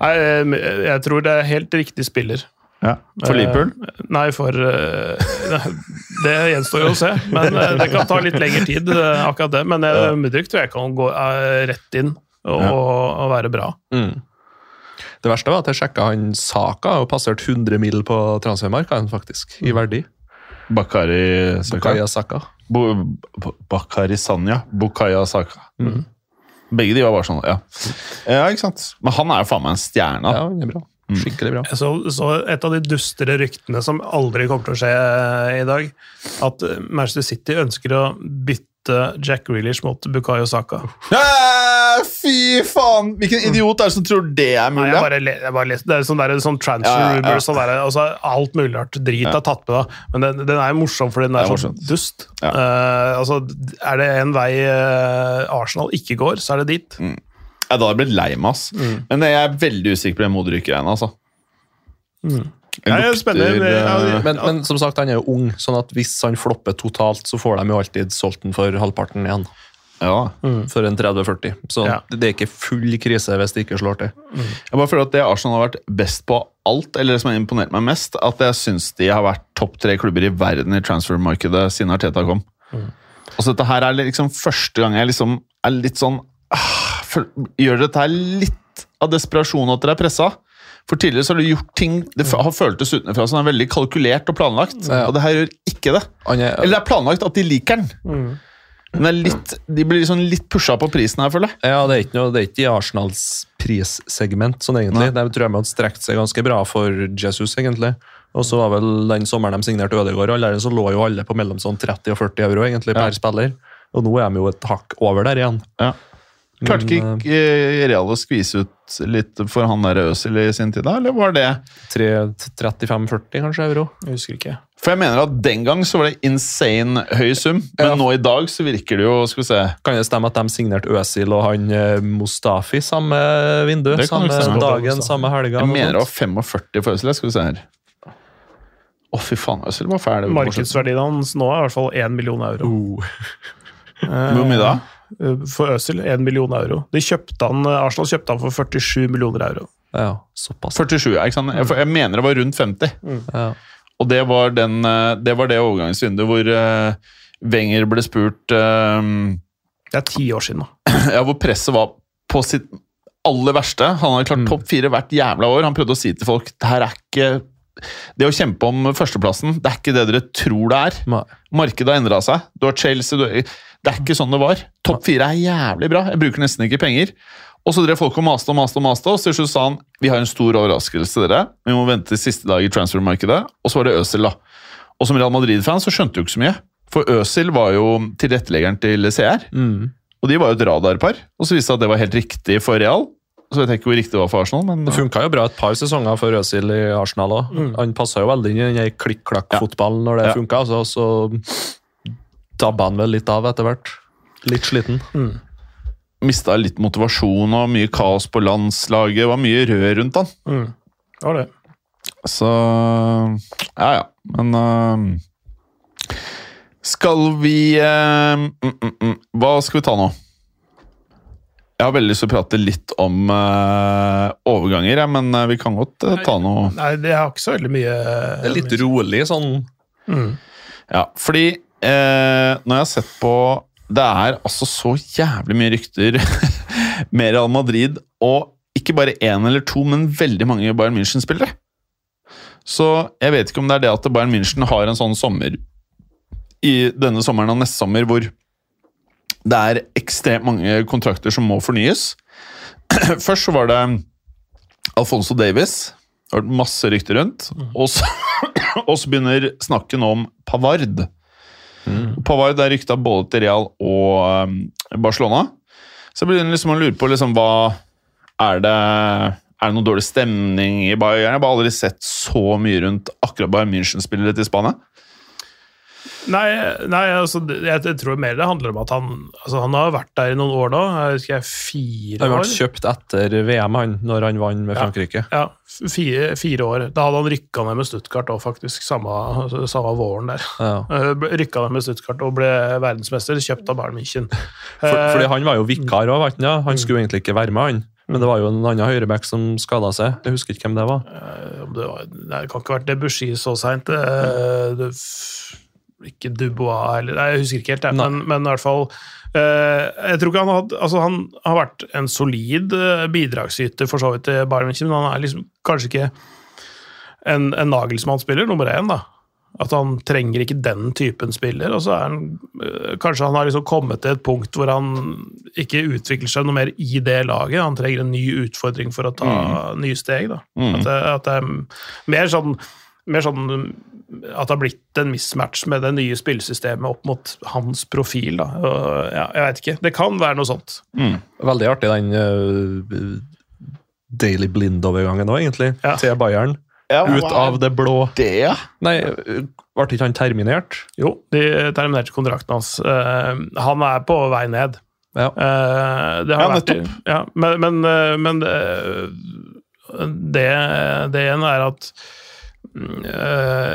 Nei, eh, jeg tror det er helt riktig spiller.
Ja. For Liverpool?
Uh, Nei, for uh, Det gjenstår jo å se. Men uh, det kan ta litt lengre tid, eh, akkurat det. Men uh, Mudrik tror jeg kan gå eh, rett inn og,
Ja.
og være bra.
Mm. Det verste var at jeg sjekka han Saka og passerte 100 mil på transfermarkedet, faktisk, i verdi.
Bakari Saka.
Bukaya Saka.
Bakari Sanya. Bukaya Saka. Begge de var bare sånn, ja. Ja, ikke sant? Men han er jo faen meg en stjerne.
Ja, han er bra. Skikkelig bra.
Så, så et av de dustere ryktene som aldri kommer til å skje eh, i dag, at Manchester City ønsker å bytte Jack Grealish mot Bukayo Saka.
Eh, Fy faen! Hvilken idiot er det som tror det er
Nei,
mulig?
jeg bare, jeg bare det er sånn, der, sånn transfer
Ja, ja, ja.
sånn der, altså, Alt mulig rart drit er tatt med, da. Men den, den er jo morsom fordi den er,
er
så
morsomt.
dust.
Ja.
Eh, altså, er det en vei eh, Arsenal ikke går, så er det dit.
Ja, da hadde jeg blitt lei meg, ass. Men jeg er veldig usikker på den Modric-greiene, altså. Det
Ja. Ja,
eh,
Men, men som sagt, han er jo ung, sånn at hvis han flopper totalt, så får de jo alltid solgt den for halvparten igjen.
Ja.
For en 30-40. Så
Ja.
det er ikke full krise hvis det ikke slår til.
Jeg bare føler at det Arsenal har vært best på alt, eller det som har imponert meg mest, at jeg syns de har vært topp tre klubber i verden i transfermarkedet siden Arteta kom. Og så dette her er liksom første gang jeg liksom er litt sånn ah, for, Gjør dette her litt av desperasjon at dere er pressa? For tidligere så har du gjort ting Det har føltes utenfra som er veldig kalkulert og planlagt,
Ja.
og det her gjør ikke det.
Er,
Eller det er planlagt at de liker den. Men litt, de blir liksom litt pusha på prisen her, føler jeg.
ja, det er ikke, noe, det er ikke i Arsenals prissegment, sånn egentlig. Det tror jeg man strekte strekt seg ganske bra for Jesus, egentlig. Og så var vel den sommeren de signerte Ødegaard, og allerede så lå jo alle på mellom sånn 30 og 40 euro egentlig per spiller. Og nå er de jo et hakk over der igjen.
Ja. Klarte ikke eh, Real å skvise ut litt for han der Øzil i sin tid, da? Eller var det
35-40 kanskje euro.
Jeg husker ikke.
For jeg mener at den gang så var det insane høy sum, men
Ja.
nå i dag så virker det jo Skal vi se
Kan det stemme at de signerte Øsil og han eh, Mustafi samme vindu?
Det
Samme
stemme.
dagen, samme helga?
Jeg mener det var 45 for Øzil. Skal vi se her. Å, fy faen, Øzil var fæl.
Markedsverdien hans nå er i hvert fall 1 million euro.
Oh.
Hvor mye da?
Eh, For Øzil 1 million euro. De kjøpte han, Arsenal kjøpte han for 47 millioner euro.
Ja, såpass.
47, ja, ikke sant? Jeg, for jeg mener det var rundt 50.
Ja.
Og det var, den, eh, det, var det overgangsvinduet hvor uh, Wenger ble spurt eh,
Det er ti år siden, da.
ja, hvor presset var på sitt aller verste. Han hadde klart topp fire hvert jævla år. Han prøvde å si til folk det her er ikke Det å kjempe om førsteplassen, det er ikke det dere tror det er.
Nei.
Markedet har endra seg. Du har Chelsea du, Det er ikke sånn det var. Topp fire er jævlig bra. Jeg bruker nesten ikke penger. Og så drev folk og maste og maste, og maste, og så til slutt sa han vi har en stor overraskelse dere. Vi må vente til siste dag i transfermarkedet. Og så var det Øzil, da. Og som Real Madrid-fan så skjønte du ikke så mye. For Øzil var jo tilretteleggeren til CR.
Mm.
Og de var jo et radarpar. Og så viste det seg at det var helt riktig for Real. Så vet jeg ikke hvor riktig det var for Arsenal, men
Det funka jo bra et par sesonger for Øzil i Arsenal òg. Han passa jo veldig inn i den klikk-klakk-fotballen når det
Ja.
funka. så, så dabba han vel litt av etter hvert. Litt sliten.
Mista litt motivasjon og mye kaos på landslaget. Det var mye rød rundt han.
Mm. Det var det.
Så Ja, ja. Men uh, Skal vi uh, mm, mm, mm. Hva skal vi ta nå? Jeg har veldig lyst til å prate litt om uh, overganger, ja, men vi kan godt ta noe
Nei, det har ikke så veldig mye
Det er litt rolig sånn
Mm.
Ja, fordi når jeg har sett på Det er altså så jævlig mye rykter med Real Madrid, og ikke bare én eller to, men veldig mange Bayern München-spillere. Så jeg vet ikke om det er det at Bayern München har en sånn sommer i denne sommeren og neste sommer hvor det er ekstremt mange kontrakter som må fornyes. Først så var det Alfonso Davis. Det har vært masse rykter rundt. Og så, og så begynner snakken om Pavard. Pavard er rykta både til Real og um, Barcelona. Så jeg begynner liksom å lure på liksom, hva er det Er det noe dårlig stemning i Bayern? Jeg har bare aldri sett så mye rundt akkurat Bayern München-spillere til Spania.
Nei, nei altså, jeg, jeg tror mer det handler om at han altså, Han har vært der i noen år nå. Jeg husker jeg fire år.
Han ble kjøpt etter VM, han, når han vant med Frankrike.
Ja, ja fire, fire år. Da hadde han rykka ned med Stuttgart òg, faktisk. Samme, samme våren der.
Ja.
Eh, Rykka ned med Stuttgart og ble verdensmester, kjøpt av Bayern München.
For,
Eh,
fordi han var jo vikar òg, ja. han skulle egentlig ikke være med, han. Men det var jo en annen høyreback som skada seg. Jeg husker ikke hvem det var.
Eh, det, var, det kan ikke ha vært Debussy så seint. Det, ikke Dubois eller jeg husker ikke helt, jeg, men, men i hvert fall eh, Jeg tror ikke han har altså Han har vært en solid eh, bidragsyter for så vidt til Bayern München, men han er liksom kanskje ikke en, en Nagelsmann-spiller, nummer én, da. At han trenger ikke den typen spiller. Og så er han øh, Kanskje han har liksom kommet til et punkt hvor han ikke utvikler seg noe mer i det laget. Han trenger en ny utfordring for å ta nye steg. Da. At, det, at det er mer sånn, mer sånn at det har blitt en mismatch med det nye spillsystemet opp mot hans profil. Da. Ja, jeg vet ikke. Det kan være noe sånt.
Veldig artig den uh, Daily Blind-overgangen òg, egentlig,
Ja.
til Bayern.
Ja,
Ut av det blå.
det, ja.
Nei, ble ikke han terminert?
Jo, de terminerte kontrakten hans. Uh, han er på vei ned.
Ja.
Uh, det har
Ja,
vært, ja, men men, men det, det ene er at mm,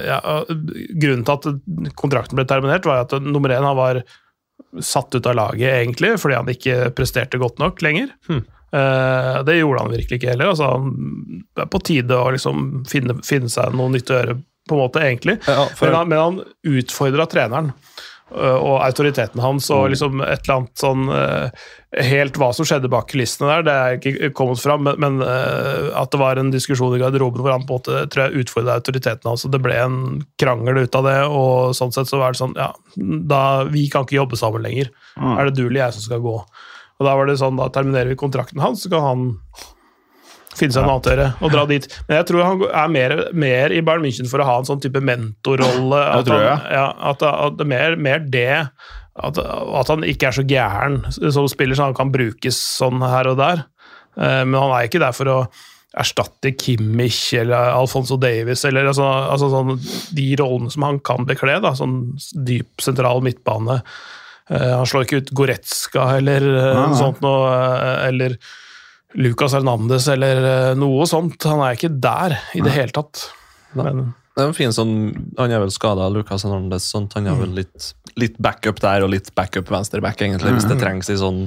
ja, Grunnen til at kontrakten ble terminert, var at nummer én han var satt ut av laget, egentlig, fordi han ikke presterte godt nok lenger. Hmm. det gjorde han virkelig ikke heller. Altså, det er på tide å liksom finne, finne seg noe nytt å gjøre, på en måte, egentlig.
Ja, for-
men, han, men han utfordra treneren og autoriteten hans, og
Mm.
liksom et eller annet sånn øh, Helt hva som skjedde bak kulissene der, det er ikke kommet fram, men, men øh, at det var en diskusjon i garderoben hvor han på en måte tror jeg utfordra autoriteten hans, og det ble en krangel ut av det, og sånn sett så var det sånn Ja, da Vi kan ikke jobbe sammen lenger. Er det du eller jeg som skal gå? Og da var det sånn, da terminerer vi kontrakten hans, så kan han finne seg en annen å og dra dit. Men jeg tror han er mer, mer i Bayern München for å ha en sånn type mentorrolle. At,
tror
han-
jeg.
ja, at, at det er mer, mer det at, at han ikke er så gæren som spiller, så han kan brukes sånn her og der. Eh, Men han er ikke der for å erstatte Kimmich eller Alfonso Davis, eller altså, altså sånn, de rollene som han kan bekle. Da, sånn dyp, sentral midtbane. Eh, Han slår ikke ut Goretzka eller eh, noe sånt noe, eller Lucas Hernandez eller eh, noe sånt. Han er ikke der i det hele tatt. Men
Det er en fin sånn, Han er vel skada, Lucas Hernandez. Sånt. Han har vel litt, litt backup der og litt backup venstreback, egentlig, hvis det trengs i sånn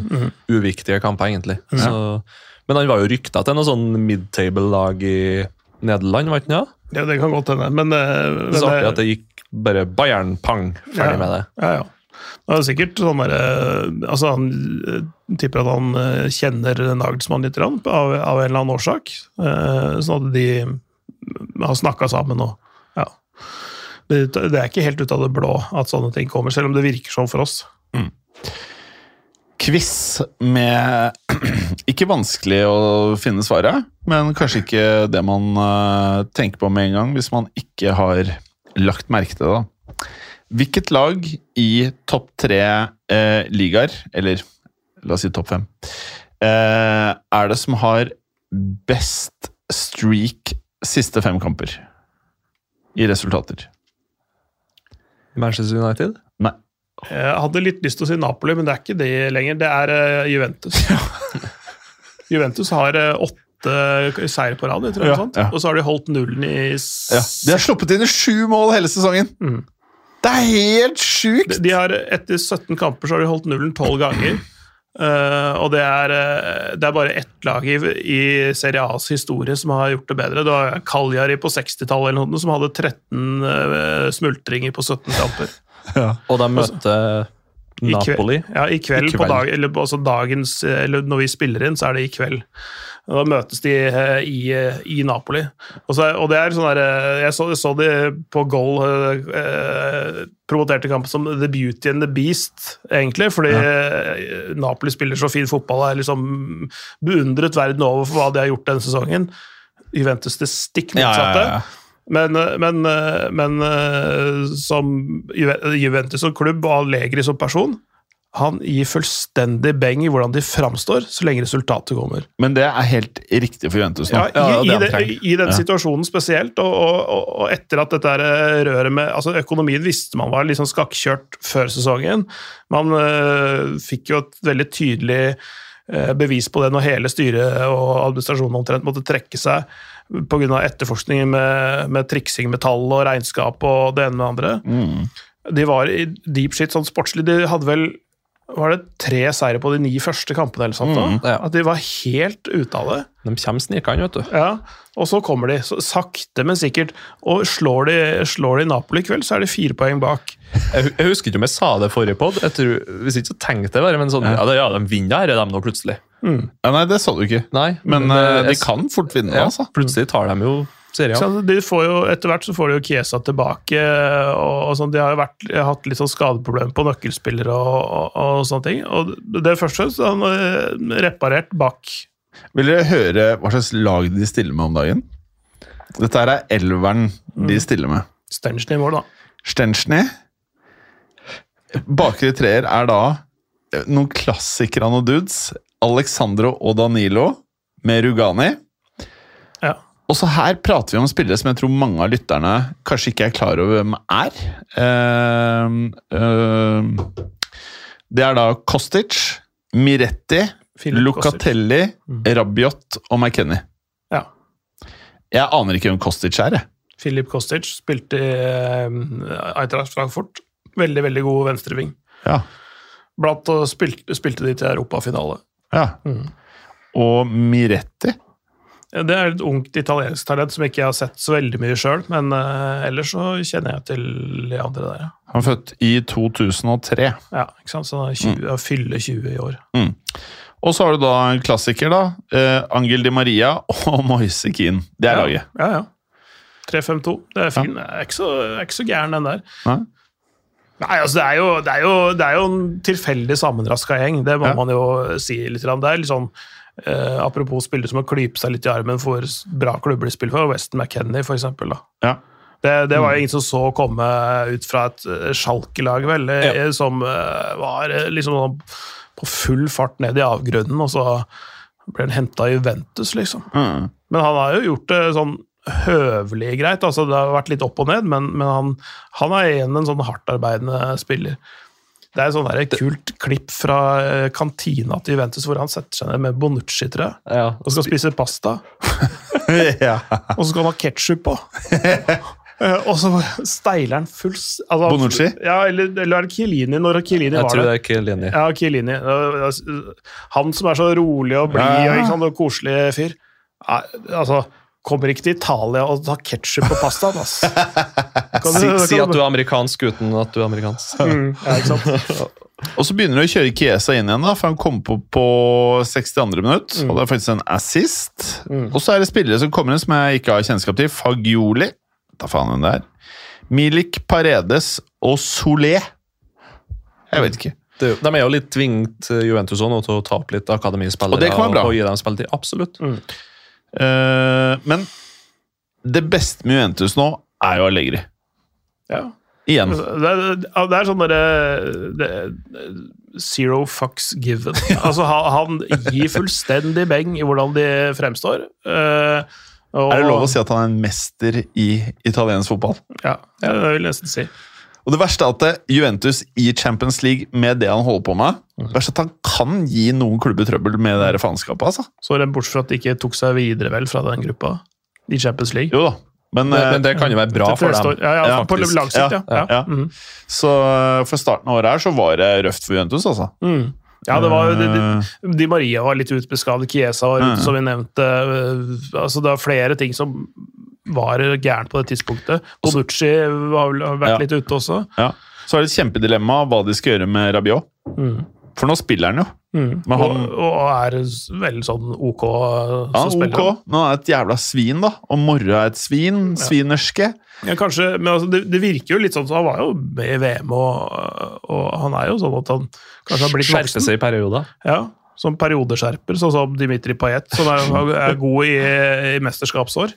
uviktige kamper. egentlig. Så, men han var jo rykta til noe sånn midtable-lag i Nederland, var ikke det?
ja, det kan godt hende. Men, men
Det er så artig
eh,
at det gikk bare Bayern, pang, ferdig
Ja.
med det.
Ja, ja. Det er sikkert sånn der, eh, altså Han eh, tipper at han eh, kjenner Nagelsmann litt av, av en eller annen årsak. Sånn at de har snakka sammen og ja. Det, det er ikke helt ut av det blå at sånne ting kommer, selv om det virker sånn for oss.
Quiz med Ikke vanskelig å finne svaret, men kanskje ikke det man tenker på med en gang, hvis man ikke har lagt merke til det. da. Hvilket lag i topp tre eh, ligaer, eller la oss si topp fem, eh, er det som har best streak siste fem kamper i resultater?
Manchester United?
Nei.
Jeg hadde litt lyst til å si Napoli, men det er ikke det lenger. Det er uh, Juventus. Juventus har uh, åtte seire på rad, tror jeg,
Ja, ja.
og så har de holdt nullen i
Ja. De har sluppet inn i sju mål hele sesongen!
Mm.
Det er helt sjukt!
De, de har, etter 17 kamper så har de holdt nullen 12 ganger. Uh, og det er, eh, det er bare ett lag i, i Serie A's historie som har gjort det bedre. Det var Cagliari på 60-tallet eller noe, som hadde 13 uh, smultringer på 17 kamper.
Og de møter
I kveld-
Napoli.
Ja, i kveld,
I kveld.
På dag, eller altså dagens, eller når vi spiller inn, så er det i kveld. Da møtes de eh, i, eh, i Napoli. Og, så, og det er sånn der, eh, Jeg så, så de på goal eh, promoterte kampen som The Beauty and the Beast, egentlig. Fordi ja. Napoli spiller så fin fotball og er liksom beundret verden over for hva de har gjort denne sesongen. Juventus det stikk motsatte.
ja, ja.
Men, men, men eh, som Juventus som klubb og Allegri som person, han gir fullstendig beng i hvordan de framstår, så lenge resultatet kommer.
Men det er helt riktig for Juventus nå.
Ja, i,
Ja, det
det. I den situasjonen spesielt, og, og, og, etter at dette eh, røret med altså Økonomien visste man var liksom skakkjørt før sesongen. Man øh, fikk jo et veldig tydelig øh, bevis på det når hele styret og administrasjonen omtrent måtte trekke seg pga. etterforskningen med, med triksing med tall og regnskap og det ene med det andre. De var i deep shit sånn sportslig. De hadde vel var det tre seire på de ni første kampene, eller sånt, da?
ja.
At de var helt ute av det.
De kommer snikende, vet du.
Ja, og så kommer de, så sakte, men sikkert. Og slår de, slår de Napoli i kveld, så er de fire poeng bak.
Jeg, jeg husker ikke om jeg sa det forrige pod. Hvis ikke så tenkte jeg bare, men sånn, ja, ja, ja, de vinner her, er de nå plutselig.
Ja, nei, det sa du ikke.
Nei,
Men eh, de kan fort vinne,
ja,
altså.
Plutselig tar de jo serien.
Så de får jo, etter hvert så får de jo Kiesa tilbake. og, og sånn, De har jo vært, hatt litt sånn skadeproblemer på nøkkelspillere og, og, og sånne ting. Og det første så han eh, reparert bak
Vil dere høre hva slags lag de stiller med om dagen? Dette er elveren de stiller med.
Stenchny i mål, da.
Stenchny. Bakre treer er da eh, noen klassikere av noen dudes. Alexandro og Danilo med Rugani.
Ja.
Også her prater vi om spillere som jeg tror mange av lytterne kanskje ikke er klar over hvem er. Uh, uh, det er da Kostic, Miretti,
Philip
Lucatelli, mm. Rabiot og McKenny.
Ja.
Jeg aner ikke hvem Kostic er. jeg.
Filip Kostic spilte i uh, Eintracht Frankfurt. Veldig, veldig god venstreving.
Ja.
Blant spilte, spilte de til europafinale.
Ja. Og Miretti
Det er et ungt italiensk talent som ikke jeg har sett så veldig mye sjøl, men uh, ellers så kjenner jeg til de andre der. ja.
Han er født i 2003.
Ja, ikke sant? Så han er 20, mm. fyller 20 i år.
Og så har du da en klassiker, da. Eh, Angel Di Maria og Moise Keane. Det er laget.
Ja, ja. 3-5-2. Det er fin. jeg er ikke så, det er ikke så gæren, den der.
Nei?
Nei, altså det er jo, det er jo, det er jo en tilfeldig sammenraska gjeng, det må
Ja.
man jo si litt. Det er litt sånn, Uh, Apropos spillere som har klypet seg litt i armen for bra klubber de spiller for, Weston McKennie. Da.
Ja.
Det, det
Mm.
var jo ingen som så komme ut fra et sjalkelag, vel, ja. som uh, var eh, liksom sånn på full fart ned i avgrunnen, og så ble han henta i Juventus, liksom.
Mm.
Men han har jo gjort det sånn høvelig greit. altså Det har vært litt opp og ned, men, men han, han er igjen en sånn hardtarbeidende spiller. Det er et sånn der kult klipp fra eh, kantina til Juventus hvor han setter seg ned med Bonucci, tror jeg,
Ja.
og skal spise pasta.
ja.
Og så skal han ha ketsjup på! Eh, og så steiler han full altså,
Bonucci?
Ja, eller, eller er det Chiellini? Når Chiellini
Jeg
var
tror
det?
det er Chiellini.
Ja, Chiellini. Han som er så rolig og blid
Ja,
og, og koselig fyr. Altså, kommer ikke til Italia og tar ketsjup på pastaen, Altså. Kan
Si,
du-
si at du er amerikansk uten at du er amerikansk.
Mm, ja, ikke sant?
Og så begynner du å kjøre Chiesa inn igjen, da, for han kom på på 62. minutt. Og det er faktisk en assist. Og så er det spillere som kommer inn som jeg ikke har kjennskap til. Fagioli. Da faen hvem det er. Milik Paredes og Solé. Jeg vet ikke.
Det, er de er jo litt tvingt eh, Juventus også nå til å ta opp litt akademispillere
Og det kan være bra.
og gi dem spilletid. Absolutt.
Eh, men det beste med Juventus nå er jo Allegri.
Ja.
Igjen.
Det er, det er sånn derre Zero fucks given. Altså, han, han gir fullstendig beng i hvordan de fremstår. Uh, og,
Er det lov å si at han er en mester i italiensk fotball?
Ja, det vil jeg nesten si.
Og det verste er at Juventus i Champions League, med det han holder på med Det verste er at han kan gi noen klubber trøbbel med det faenskapet. Altså.
Så er det bortsett fra at de ikke tok seg videre vel fra den gruppa i Champions League.
Jo da. Men,
Men,
eh,
men det kan jo være bra for dem.
Ja, ja,
Ja,
på lang sikt, ja.
Ja,
ja. Mhm.
Så eh, for starten av året her så var det røft for Juventus, altså.
Mm. Ja, det var, de, de, de, Maria var litt utbeskadet, Chiesa var ute,
Mm.
som vi nevnte. Eh, Altså, det var flere ting som var gærent på det tidspunktet. Bonucci har vel vært
Ja.
litt ute også.
ja. Så er det et kjempedilemma hva de skal gjøre med Rabiot.
Mm.
For nå spiller han jo.
Mm.
Men han-
og, og er veldig sånn OK
Ja,
som spiller.
ok, Nå er et jævla svin, da. Og Morra er et svin. Svinerske.
Ja, kanskje, men altså, det, det virker jo litt sånn så Han var jo med i VM, og, og han er jo sånn at han kanskje har blitt
Skjerpe
voksen.
seg i perioder.
Ja, som periodeskjerper, sånn som Dimitri Payet, som er, er god i, i mesterskapsår.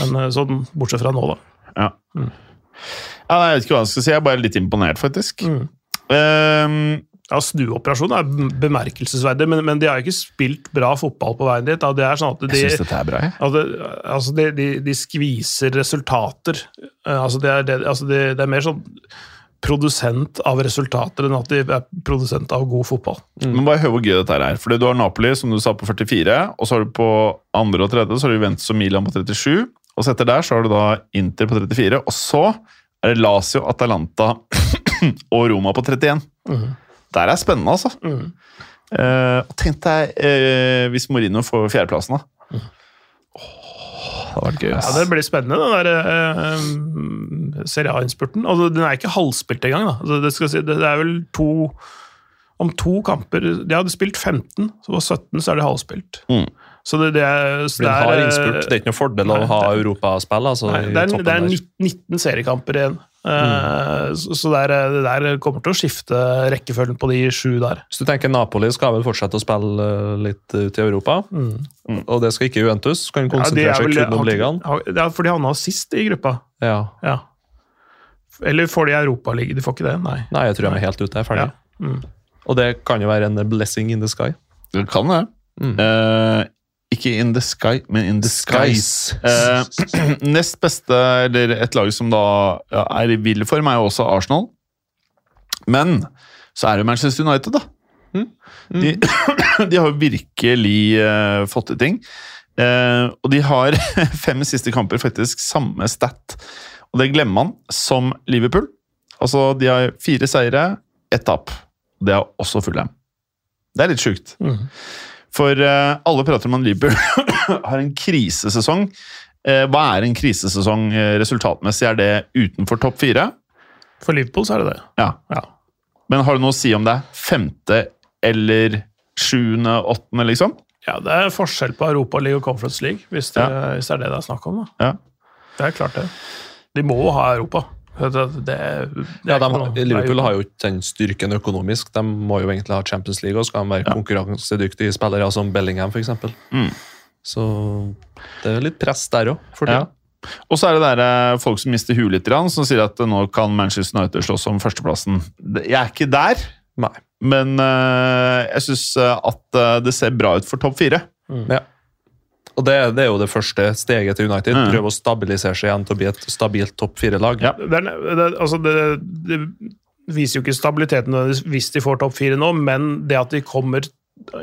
Men eh, sånn bortsett fra nå, da.
Ja. ja, nei, jeg vet ikke hva jeg skal si. Jeg er bare litt imponert, faktisk.
Mm.
Um,
Ja, Snuoperasjonen er bemerkelsesverdig, men, men de har ikke spilt bra fotball på veien dit. Det er sånn at de,
jeg syns dette er bra, jeg.
altså, altså de, de, de skviser resultater. Eh, Altså det, er, det, altså det, det er mer sånn produsent av resultater enn at de er produsent av god fotball.
Men bare hør hvor gøy dette er. Fordi Du har Napoli som du sa på 44, og så har du på andre og tredje så har du Ventus og Milan på 37. Og så etter der så har du da Inter på 34, og så er det Lazio, Atalanta og Roma på 31. Der er spennende, altså. Eh, og tenk deg eh, hvis Mourinho får fjerdeplassen, da. Åh, det hadde vært gøy.
Ja. Det blir spennende, den der eh, Serie A-innspurten. Altså, den er ikke halvspilt engang. Altså, det, skal si, det, det er vel to Om to kamper De hadde spilt 15, så på 17 så er de halvspilt.
Mm.
Så det, det så
Det
det er,
innspurt. Det er ikke noe fordel å ha europaspill. Altså,
Nei, det er, det er 19 19 seriekamper igjen. Mm. så så det, er, det der kommer til å skifte rekkefølgen på de sju der.
Hvis du tenker Napoli skal vel fortsette å spille eh, litt ut i Europa, og det skal ikke Juventus, kan konsentrere
Ja,
seg
vel-
kun om ligaen.
har- Ja, for de havna sist i gruppa.
Ja.
Ja. Eller får de Europaliga? De får ikke det, nei.
Nei, jeg tror de er helt ute. Jeg er ferdig.
Ja. Mm.
Og det kan jo være en blessing in the sky.
Det kan det.
Mm.
Eh, ikke in the sky, men in the skies. Eh, nest beste, eller et lag som da ja, er i vill form, er jo også Arsenal. Men så er det Manchester United, da.
Mm.
De, de har jo virkelig uh, fått til ting. Uh, og de har fem siste kamper faktisk samme stat. Og det glemmer man som Liverpool. Altså, de har fire seire, ett tap. Det er også Fulham. Det er litt sjukt.
Mhm.
For uh, alle prater om at Liverpool har en krisesesong. Uh, hva er en krisesesong eh, resultatmessig? Er det utenfor topp fire?
For Liverpool så er det det.
Ja.
Ja.
Men har du noe å si om det er femte eller sjuende, åttende, liksom?
Ja, Det er forskjell på Europaliga og Conference League, hvis det, hvis det er det det er snakk om. da.
Ja.
Det er klart det. De må ha Europa. Det,
Ja, de, Liverpool har jo ikke den styrken økonomisk. De må jo egentlig ha Champions League og skal de være konkurransedyktige spillere, som Bellingham f.eks.
Mm.
Så det er litt press der òg, for
Ja. Og så er det der, eh, folk som mister huet litt, som sier at eh, nå kan Manchester United slåss om førsteplassen. Jeg er ikke der,
Nei.
men eh, jeg syns at det ser bra ut for topp fire.
Ja. Og det, det er jo det første steget til United.
Mm.
Prøve å stabilisere seg igjen til å bli et stabilt topp fire-lag.
Ja.
Det, det, altså det, det viser jo ikke stabiliteten hvis de får topp fire nå, men det at de kommer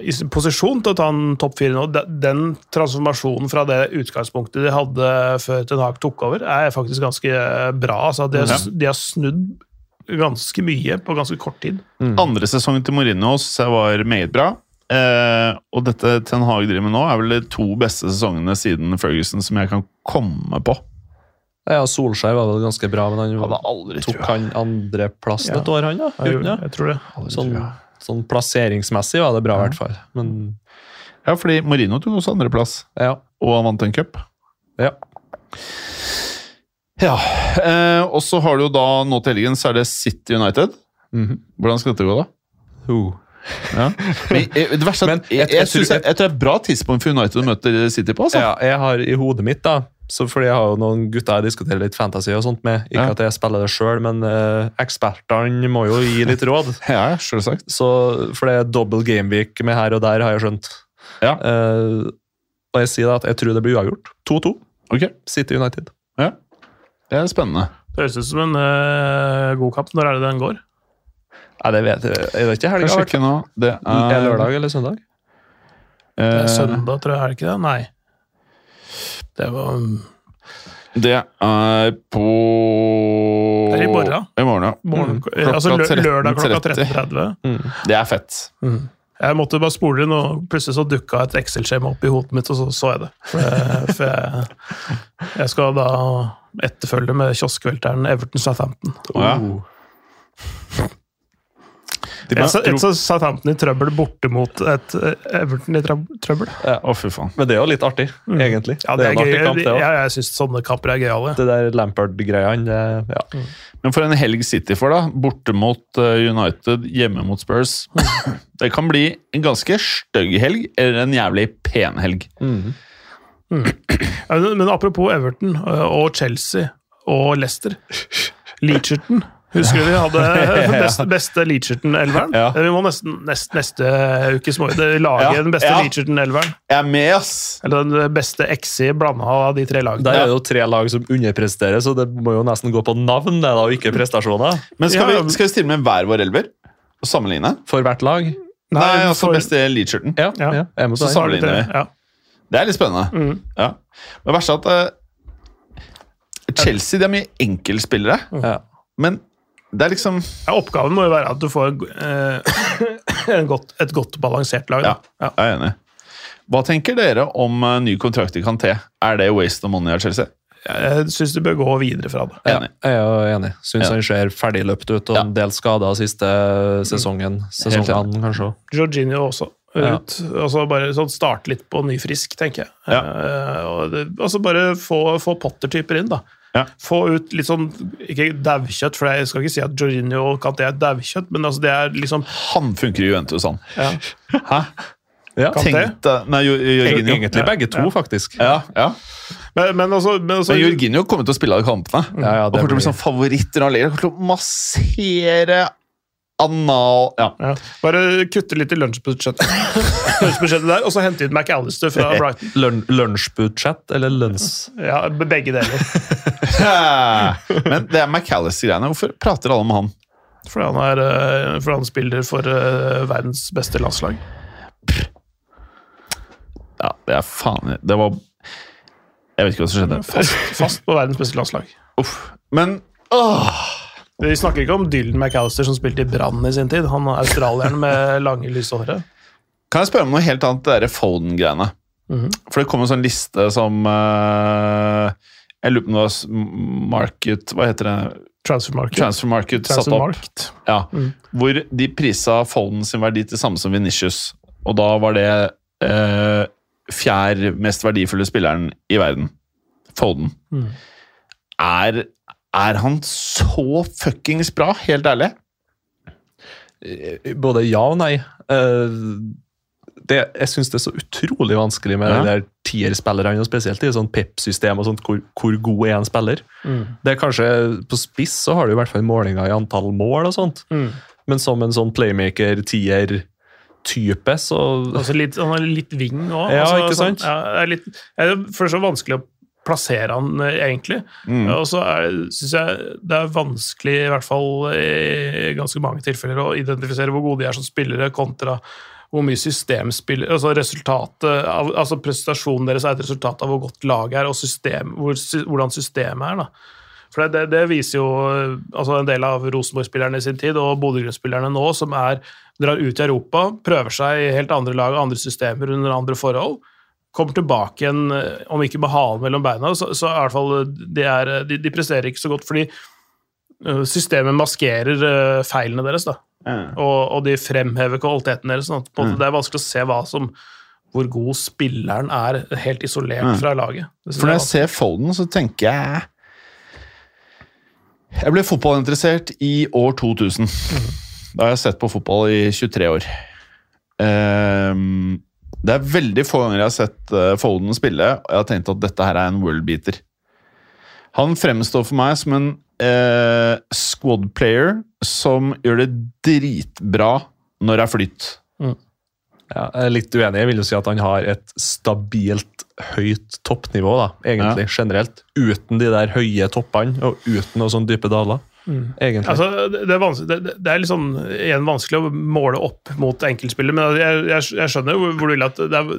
i posisjon til å ta en topp fire nå, den transformasjonen fra det utgangspunktet de hadde før Ten Hag tok over, er faktisk ganske bra. Altså, de, har, de har snudd ganske mye på ganske kort tid.
Andre sesongen til Mourinho var meget bra. Eh, og dette Ten Hag driver med nå, er vel de to beste sesongene siden Ferguson som jeg kan komme på.
Ja, Solskjær var vel ganske bra, men han
Hadde aldri
tok han andreplassen
Ja.
et år, han da?
Jeg,
Uten, ja.
jeg tror det.
Sånn, sånn plasseringsmessig var det bra, i hvert fall. Men
Ja, fordi Marino tok også andreplass,
ja.
og han vant en cup.
ja.
Ja, eh, og så har du jo da nå til helgen så er det City United.
Mhm.
Hvordan skal dette gå, da?
Uh.
Ja. Men, eh, det verste er at jeg,
jeg-
jeg,
jeg
synes
tror-
jeg, jeg tror det er et bra tidspunkt for United å møte City på. altså.
Ja, jeg har i hodet mitt, da så fordi jeg har jo noen gutter jeg diskuterer litt fantasy og sånt med. Ikke
Ja.
at jeg spiller det sjøl, men uh, ekspertene må jo gi litt råd.
Ja, selvsagt.
Så, for det er double gameweek med her og der, har jeg skjønt.
Ja.
Uh, og jeg sier da at jeg tror det blir uavgjort. 2-2.
Okay.
City United.
ja. Det er spennende.
Det høres ut som en uh, god kamp. Når er det den går?
Nei, det vet jeg. Jeg vet ikke
Skal
helga. har
sjekke nå. Det.
Er
er
lørdag eller søndag?
Det er
eh,
søndag, tror jeg. Er det ikke det? Nei. Det var um,
Det er på
Det er i morgen.
I morgen, ja.
morgen,
Klokka
altså lø- lørdag klokka
13.30.
Mm.
Det er fett.
Jeg måtte bare spole inn, og plutselig så dukka et Excel-skjema opp i hodet mitt, og så så jeg det. For, jeg, jeg, skal da etterfølge med kioskvelteren Everton Southampton.
Å, ja.
Et, et, så Southampton i trøbbel borte mot et eh, Everton i trøbbel. trøbbel.
Å, fy faen.
Men det er jo litt artig, egentlig.
Ja, det er,
en artig
gøy.
kamp, det.
Ja, jeg syns sånne kamper er gøyale.
Det der Lampard-greiene, ja. Mm.
Men for en helg City får, da. Borte mot eh, United, hjemme mot Spurs. Det kan bli en ganske stygg helg, eller en jævlig pen helg.
Mm. Men men apropos Everton eh, og Chelsea og Leicester. Leacherton. Husker du vi hadde best, beste Leacherton-elveren?
Ja.
Vi må nesten nest, neste uke lage
Ja,
den beste
ja.
Leacherton-elveren.
Jeg er med, ass!
Eller den beste XI blanda av de tre lagene.
Der er det jo tre lag som underpresterer, så det må jo nesten gå på navn, det da, og ikke prestasjoner.
Men skal,
Ja,
vi, skal vi stille med hver vår elver? Og sammenligne?
For hvert lag.
Nei, altså
for-
beste Leacherton.
Ja,
Ja.
ja.
Så sammenligner vi.
Ja.
Det er litt spennende.
Mm.
Ja. Men verst er at uh, Chelsea de er mye enkeltspillere,
Ja.
men det er liksom
Ja, oppgaven må jo være at du får eh, en godt, et godt balansert lag.
Ja,
Da. Ja.
jeg er enig. Hva tenker dere om uh, ny kontrakt i Kanté? Er det waste of money av Chelsea?
Jeg syns du bør gå videre fra det.
Ja, jeg er enig. Syns han ser ferdigløpt ut, og en del skader siste sesongen. Sesongen, kanskje.
Jorginho også.
Ja.
ut. Altså bare sånn starte litt på ny frisk, tenker jeg.
Ja.
Uh, og det, altså bare få, få Potter-typer inn, da.
Ja.
Få ut litt sånn, ikke daukjøtt, for jeg skal ikke si at Jorginho og Kanté er daukjøtt, men altså det er liksom
Han funker i Juventus, han.
ja.
Hæ?
Ja.
Kan- Kanté?
Tenk deg Nei, Jo- Jorginho.
Egentlig begge to, faktisk.
Ja, ja.
Men, men altså, men altså
Men Jorginho kommer til å spille alle kampene.
Ja, ja,
og
det
kommer til å bli sånn favoritter av Liga. Kommer til å massere anal... Ja.
ja, Bare kutte litt i lunsjbudsjettet lunsjbudsjettet der, og så hente ut McAllister fra Brighton.
Lun lunsjbudsjett eller lønns...
Ja, Begge deler.
Men det er McAllister-greiene. Hvorfor prater alle om han?
Fordi han, er, eh, fordi han spiller for eh, verdens beste landslag.
Ja, det er faen Det var Jeg vet ikke hva som skjedde.
Fast, fast på verdens beste landslag.
Uff. Men åh,
Vi snakker ikke om Dylan McAllister som spilte i Brann i sin tid. Han er australieren med lange, lyse håret.
Kan jeg spørre om noe helt annet, det derre Foden-greiene?
Mhm.
For det kom en sånn liste som uh, Jeg lurer på om det var Market Hva heter det?
Transfer Market.
Transfer Market satt
Transfer
opp.
Market.
Ja,
Mm.
Hvor de prisa Foden sin verdi til samme som Venitius. Og da var det uh, fjerde mest verdifulle spilleren i verden. Foden.
Mm.
Er, er han så fuckings bra, helt ærlig?
Både ja og nei. Eh, Det, jeg syns det er så utrolig vanskelig med
Ja.
de der tierspillerne, spesielt i sånn PEP-system og sånt, hvor, hvor god er en spiller.
Mm.
Det er kanskje, På spiss så har du i hvert fall målinger i antall mål og sånt,
Mm.
men som en sånn playmaker-tier-type, så
Altså litt, han har litt ving òg.
Ja,
altså,
ikke sant?
Sånn, ja, det er litt, det er så vanskelig å plassere han, eh, egentlig.
Mm.
Og så syns jeg det er vanskelig, i hvert fall i ganske mange tilfeller, å identifisere hvor gode de er som spillere, kontra hvor mye systemspill Altså resultatet altså prestasjonen deres er et resultat av hvor godt laget er, og system, hvor, hvordan systemet er. da. For det, det, viser jo altså en del av Rosenborg-spillerne i sin tid, og Bodø-Glimt-spillerne nå, som er, drar ut i Europa, prøver seg i helt andre lag, og andre systemer under andre forhold. Kommer tilbake igjen, eh, om ikke med halen mellom beina, så, så i hvert fall eh, de, er, de, de presterer ikke så godt fordi eh, systemet maskerer eh, feilene deres, da. Og, og de fremhever kvaliteten deres. Sånn en Det er vanskelig å se hva som hvor god spilleren er helt isolert
Mm.
fra laget.
For når
jeg
ser Foden, så tenker jeg Jeg ble fotballinteressert i år 2000. Da har jeg sett på fotball i 23 år. Ehm, det er veldig få ganger jeg har sett Folden spille, og jeg har tenkt at dette her er en worldbeater. Han fremstår for meg som en eh, squad player som gjør det dritbra når det er flytt.
ja, jeg er litt uenig. Jeg vil jo si at han har et stabilt høyt toppnivå, da, egentlig, generelt. Uten de der høye toppene, og uten noen sånne dype daler. Egentlig.
Altså, det, er det, det er litt sånn, igjen vanskelig å måle opp mot enkeltspillere, men jeg, jeg, jeg skjønner hvor hvor du vil at det er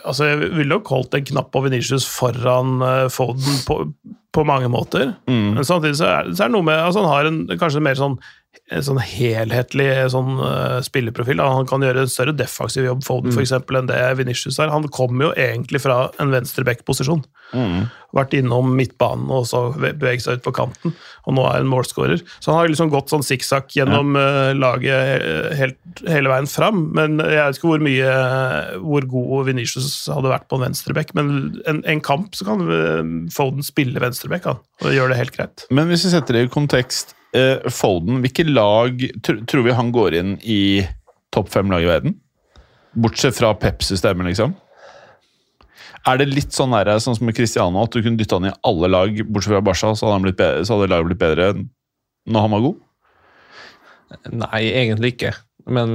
Altså, Jeg ville nok holdt en knapp på Venitius foran uh, Foden på, på mange måter.
Mm.
Men samtidig så er, så er det noe med altså Han har en, kanskje en mer sånn, sånn helhetlig sånn, uh, spilleprofil. da. Han kan gjøre en større defensiv jobb Foden for eksempel, enn det Venitius er. Han kommer jo egentlig fra en venstreback-posisjon.
Mm.
Vært innom midtbanen og så beveget seg ut på kanten, og nå er han målscorer. Så han har liksom gått sånn sikksakk gjennom uh, laget eh, helt, hele veien fram. Men jeg vet ikke hvor mye hvor god Venitius hadde vært på en venstreback. Men en, en kamp så kan eh, Foden spille venstreback, han, og gjøre det helt greit.
Men hvis vi setter det i kontekst, eh, Foden, hvilke lag tr tror vi han går inn i topp fem lag i verden? Bortsett fra Pep-systemet, liksom. Er det litt sånn, der, sånn som med Cristiano, at du kunne dytte han i alle lag, bortsett fra Barca, så hadde, han bedre, så hadde laget blitt bedre når han var god?
Nei, egentlig ikke. Men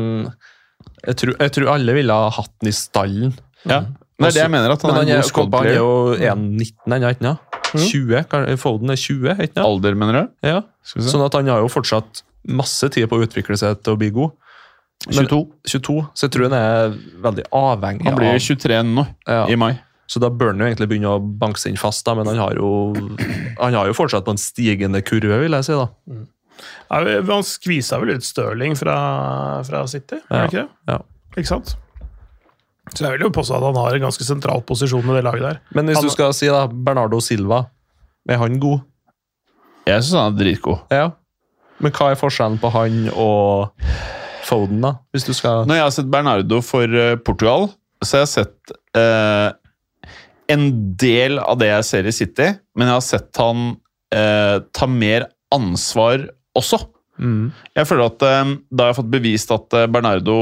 jeg tror, jeg tror alle ville ha hatt den i stallen.
Ja. Det er det jeg mener, at han
Men
er
han er, er jo 1,19 ennå, ikke sant? 20? Foden er 20, ikke sant?
Alder, mener du?
Ja.
Skal vi se.
Sånn at han har jo fortsatt masse tid på å utvikle seg til å bli god. Men-
22.
22, så jeg tror han er veldig avhengig
Han blir 23 nå,
Ja.
i mai.
Så da bør han jo egentlig begynne å banke seg inn fast, da, men han har jo han har jo fortsatt på en stigende kurve, vil jeg si. da.
Ja, han skvisa vel ut Stirling fra, fra City,
Ja.
gjør han ikke det?
Ja.
Ikke sant? Så jeg vil jo påstå at han har en ganske sentral posisjon i det laget der.
Men hvis
Han-
du skal si da, Bernardo Silva, er han god?
Jeg syns han er dritgod.
Ja. Men hva er forskjellen på han og Foden, da? Hvis du skal
Når jeg har sett Bernardo for eh, Portugal, så har jeg sett eh, en del av det jeg ser i City, men jeg har sett han eh, ta mer ansvar også.
mm.
Jeg føler at eh, da har jeg fått bevist at eh, Bernardo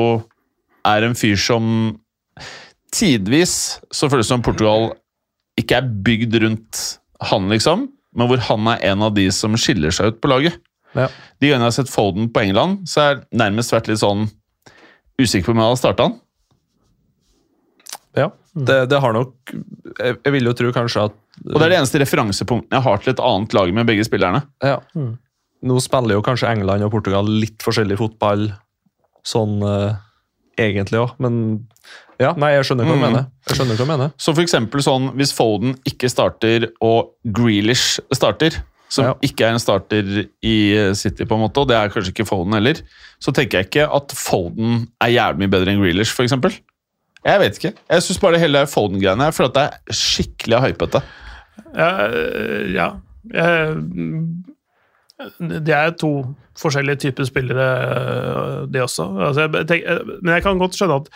er en fyr som tidvis så føles det som Portugal ikke er bygd rundt han, liksom, men hvor han er en av de som skiller seg ut på laget.
Ja.
De gangene jeg har sett Foden på England, så har jeg nærmest vært litt sånn usikker på om jeg hadde starta han.
Ja. Det, det har nok jeg, jeg vil jo tro kanskje at
Og det er det eneste referansepunktet jeg har til et annet lag med begge spillerne.
Ja. Nå spiller jo kanskje England og Portugal litt forskjellig fotball, sånn eh, egentlig òg, men ja, nei, jeg skjønner hva du
Mm.
mener. Jeg skjønner hva du mener.
Så for eksempel sånn, hvis Foden ikke starter og Grealish starter, som
Ja.
ikke er en starter i City, på en måte, og det er kanskje ikke Foden heller, så tenker jeg ikke at Foden er jævlig mye bedre enn Grealish, for eksempel. Jeg vet ikke. Jeg syns bare det hele Foden-greiene her, for at det er skikkelig hypete.
Ja, ja. Det er to forskjellige typer spillere, øh, det også. Altså, jeg tenker, men jeg kan godt skjønne at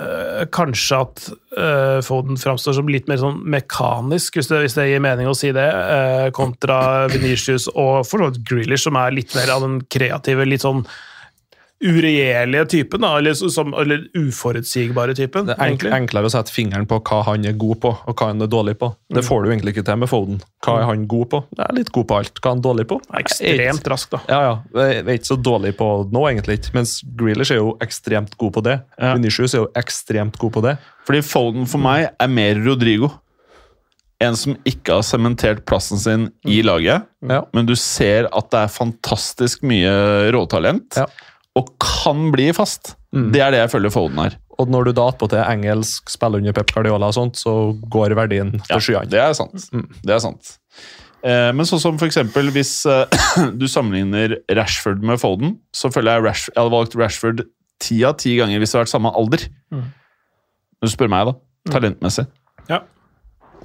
øh, kanskje at øh, Foden framstår som litt mer sånn mekanisk, hvis det, hvis det gir mening å si det, øh, kontra Venitius og for så vidt Grealish, som er litt mer av den kreative, litt sånn uregjerlige typen, da, eller, som, eller uforutsigbare typen.
Det er enk,
egentlig.
enklere å sette fingeren på hva han er god på, og hva han er dårlig på.
Mm.
Det får du egentlig ikke til med Foden. Hva er han god på? Jeg er litt god på alt. Hva er han dårlig på?
Ekstremt rask, da.
Ja, ja. Jeg er ikke så dårlig på nå, egentlig ikke. Mens Grealish er jo ekstremt god på det.
Ja.
Vinicius er jo ekstremt god på det.
Fordi Foden for meg er mer Rodrigo. En som ikke har sementert plassen sin i laget,
Ja.
men du ser at det er fantastisk mye råtalent,
Ja.
Og kan bli fast.
Mm.
Det er det jeg føler Foden er.
Og når du da attpåtil er engelsk, spiller under Pep Guardiola og sånt, så går verdien til
Ja,
skyene.
det er sant. Det er sant. Eh, men sånn som for eksempel hvis eh, du sammenligner Rashford med Foden, så føler jeg Rash, jeg hadde valgt Rashford ti av ti ganger hvis det hadde vært samme alder. Mm. du spør meg, da. Talentmessig.
Ja.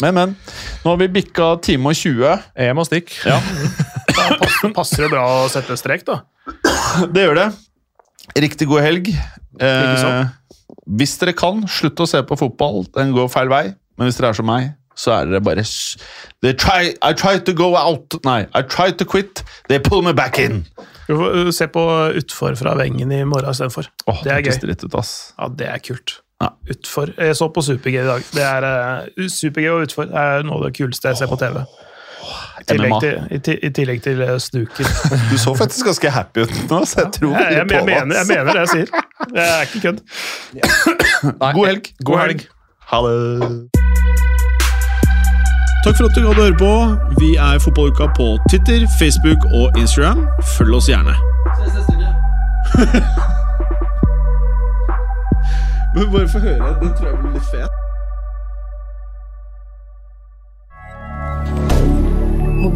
Men, men. Nå har vi bikka time og 20.
Jeg må stikke.
Ja,
Da passer, passer det bra å sette strek, da.
det gjør det. Riktig god helg. Eh, hvis dere kan, slutt å se på fotball. Den går feil vei. Men hvis dere er som meg, så er dere bare they try, I tried to go out Nei, I tried to quit. They pull me back in.
Uh, se på utfor fra vengen i morgen istedenfor.
Oh,
det er gøy.
dritt ut, ass.
Ja, det er kult.
Ja.
Utfor. Jeg så på Super-G i dag. Det er uh, Super-G og utfor er noe av det kuleste jeg ser på TV. I tillegg til, i, i tillegg til snooker.
Du så faktisk ganske happy ut nå, så jeg tror
Jeg, jeg,
på
jeg, mener, jeg mener det jeg sier. Jeg er ikke kødd.
God helg.
God helg. Ha det.
Takk for at du gadd å høre på. Vi er Fotballuka på Twitter, Facebook og Instagram. Følg oss gjerne. Men bare få høre. Den tror jeg blir litt fet.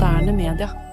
Moderne media.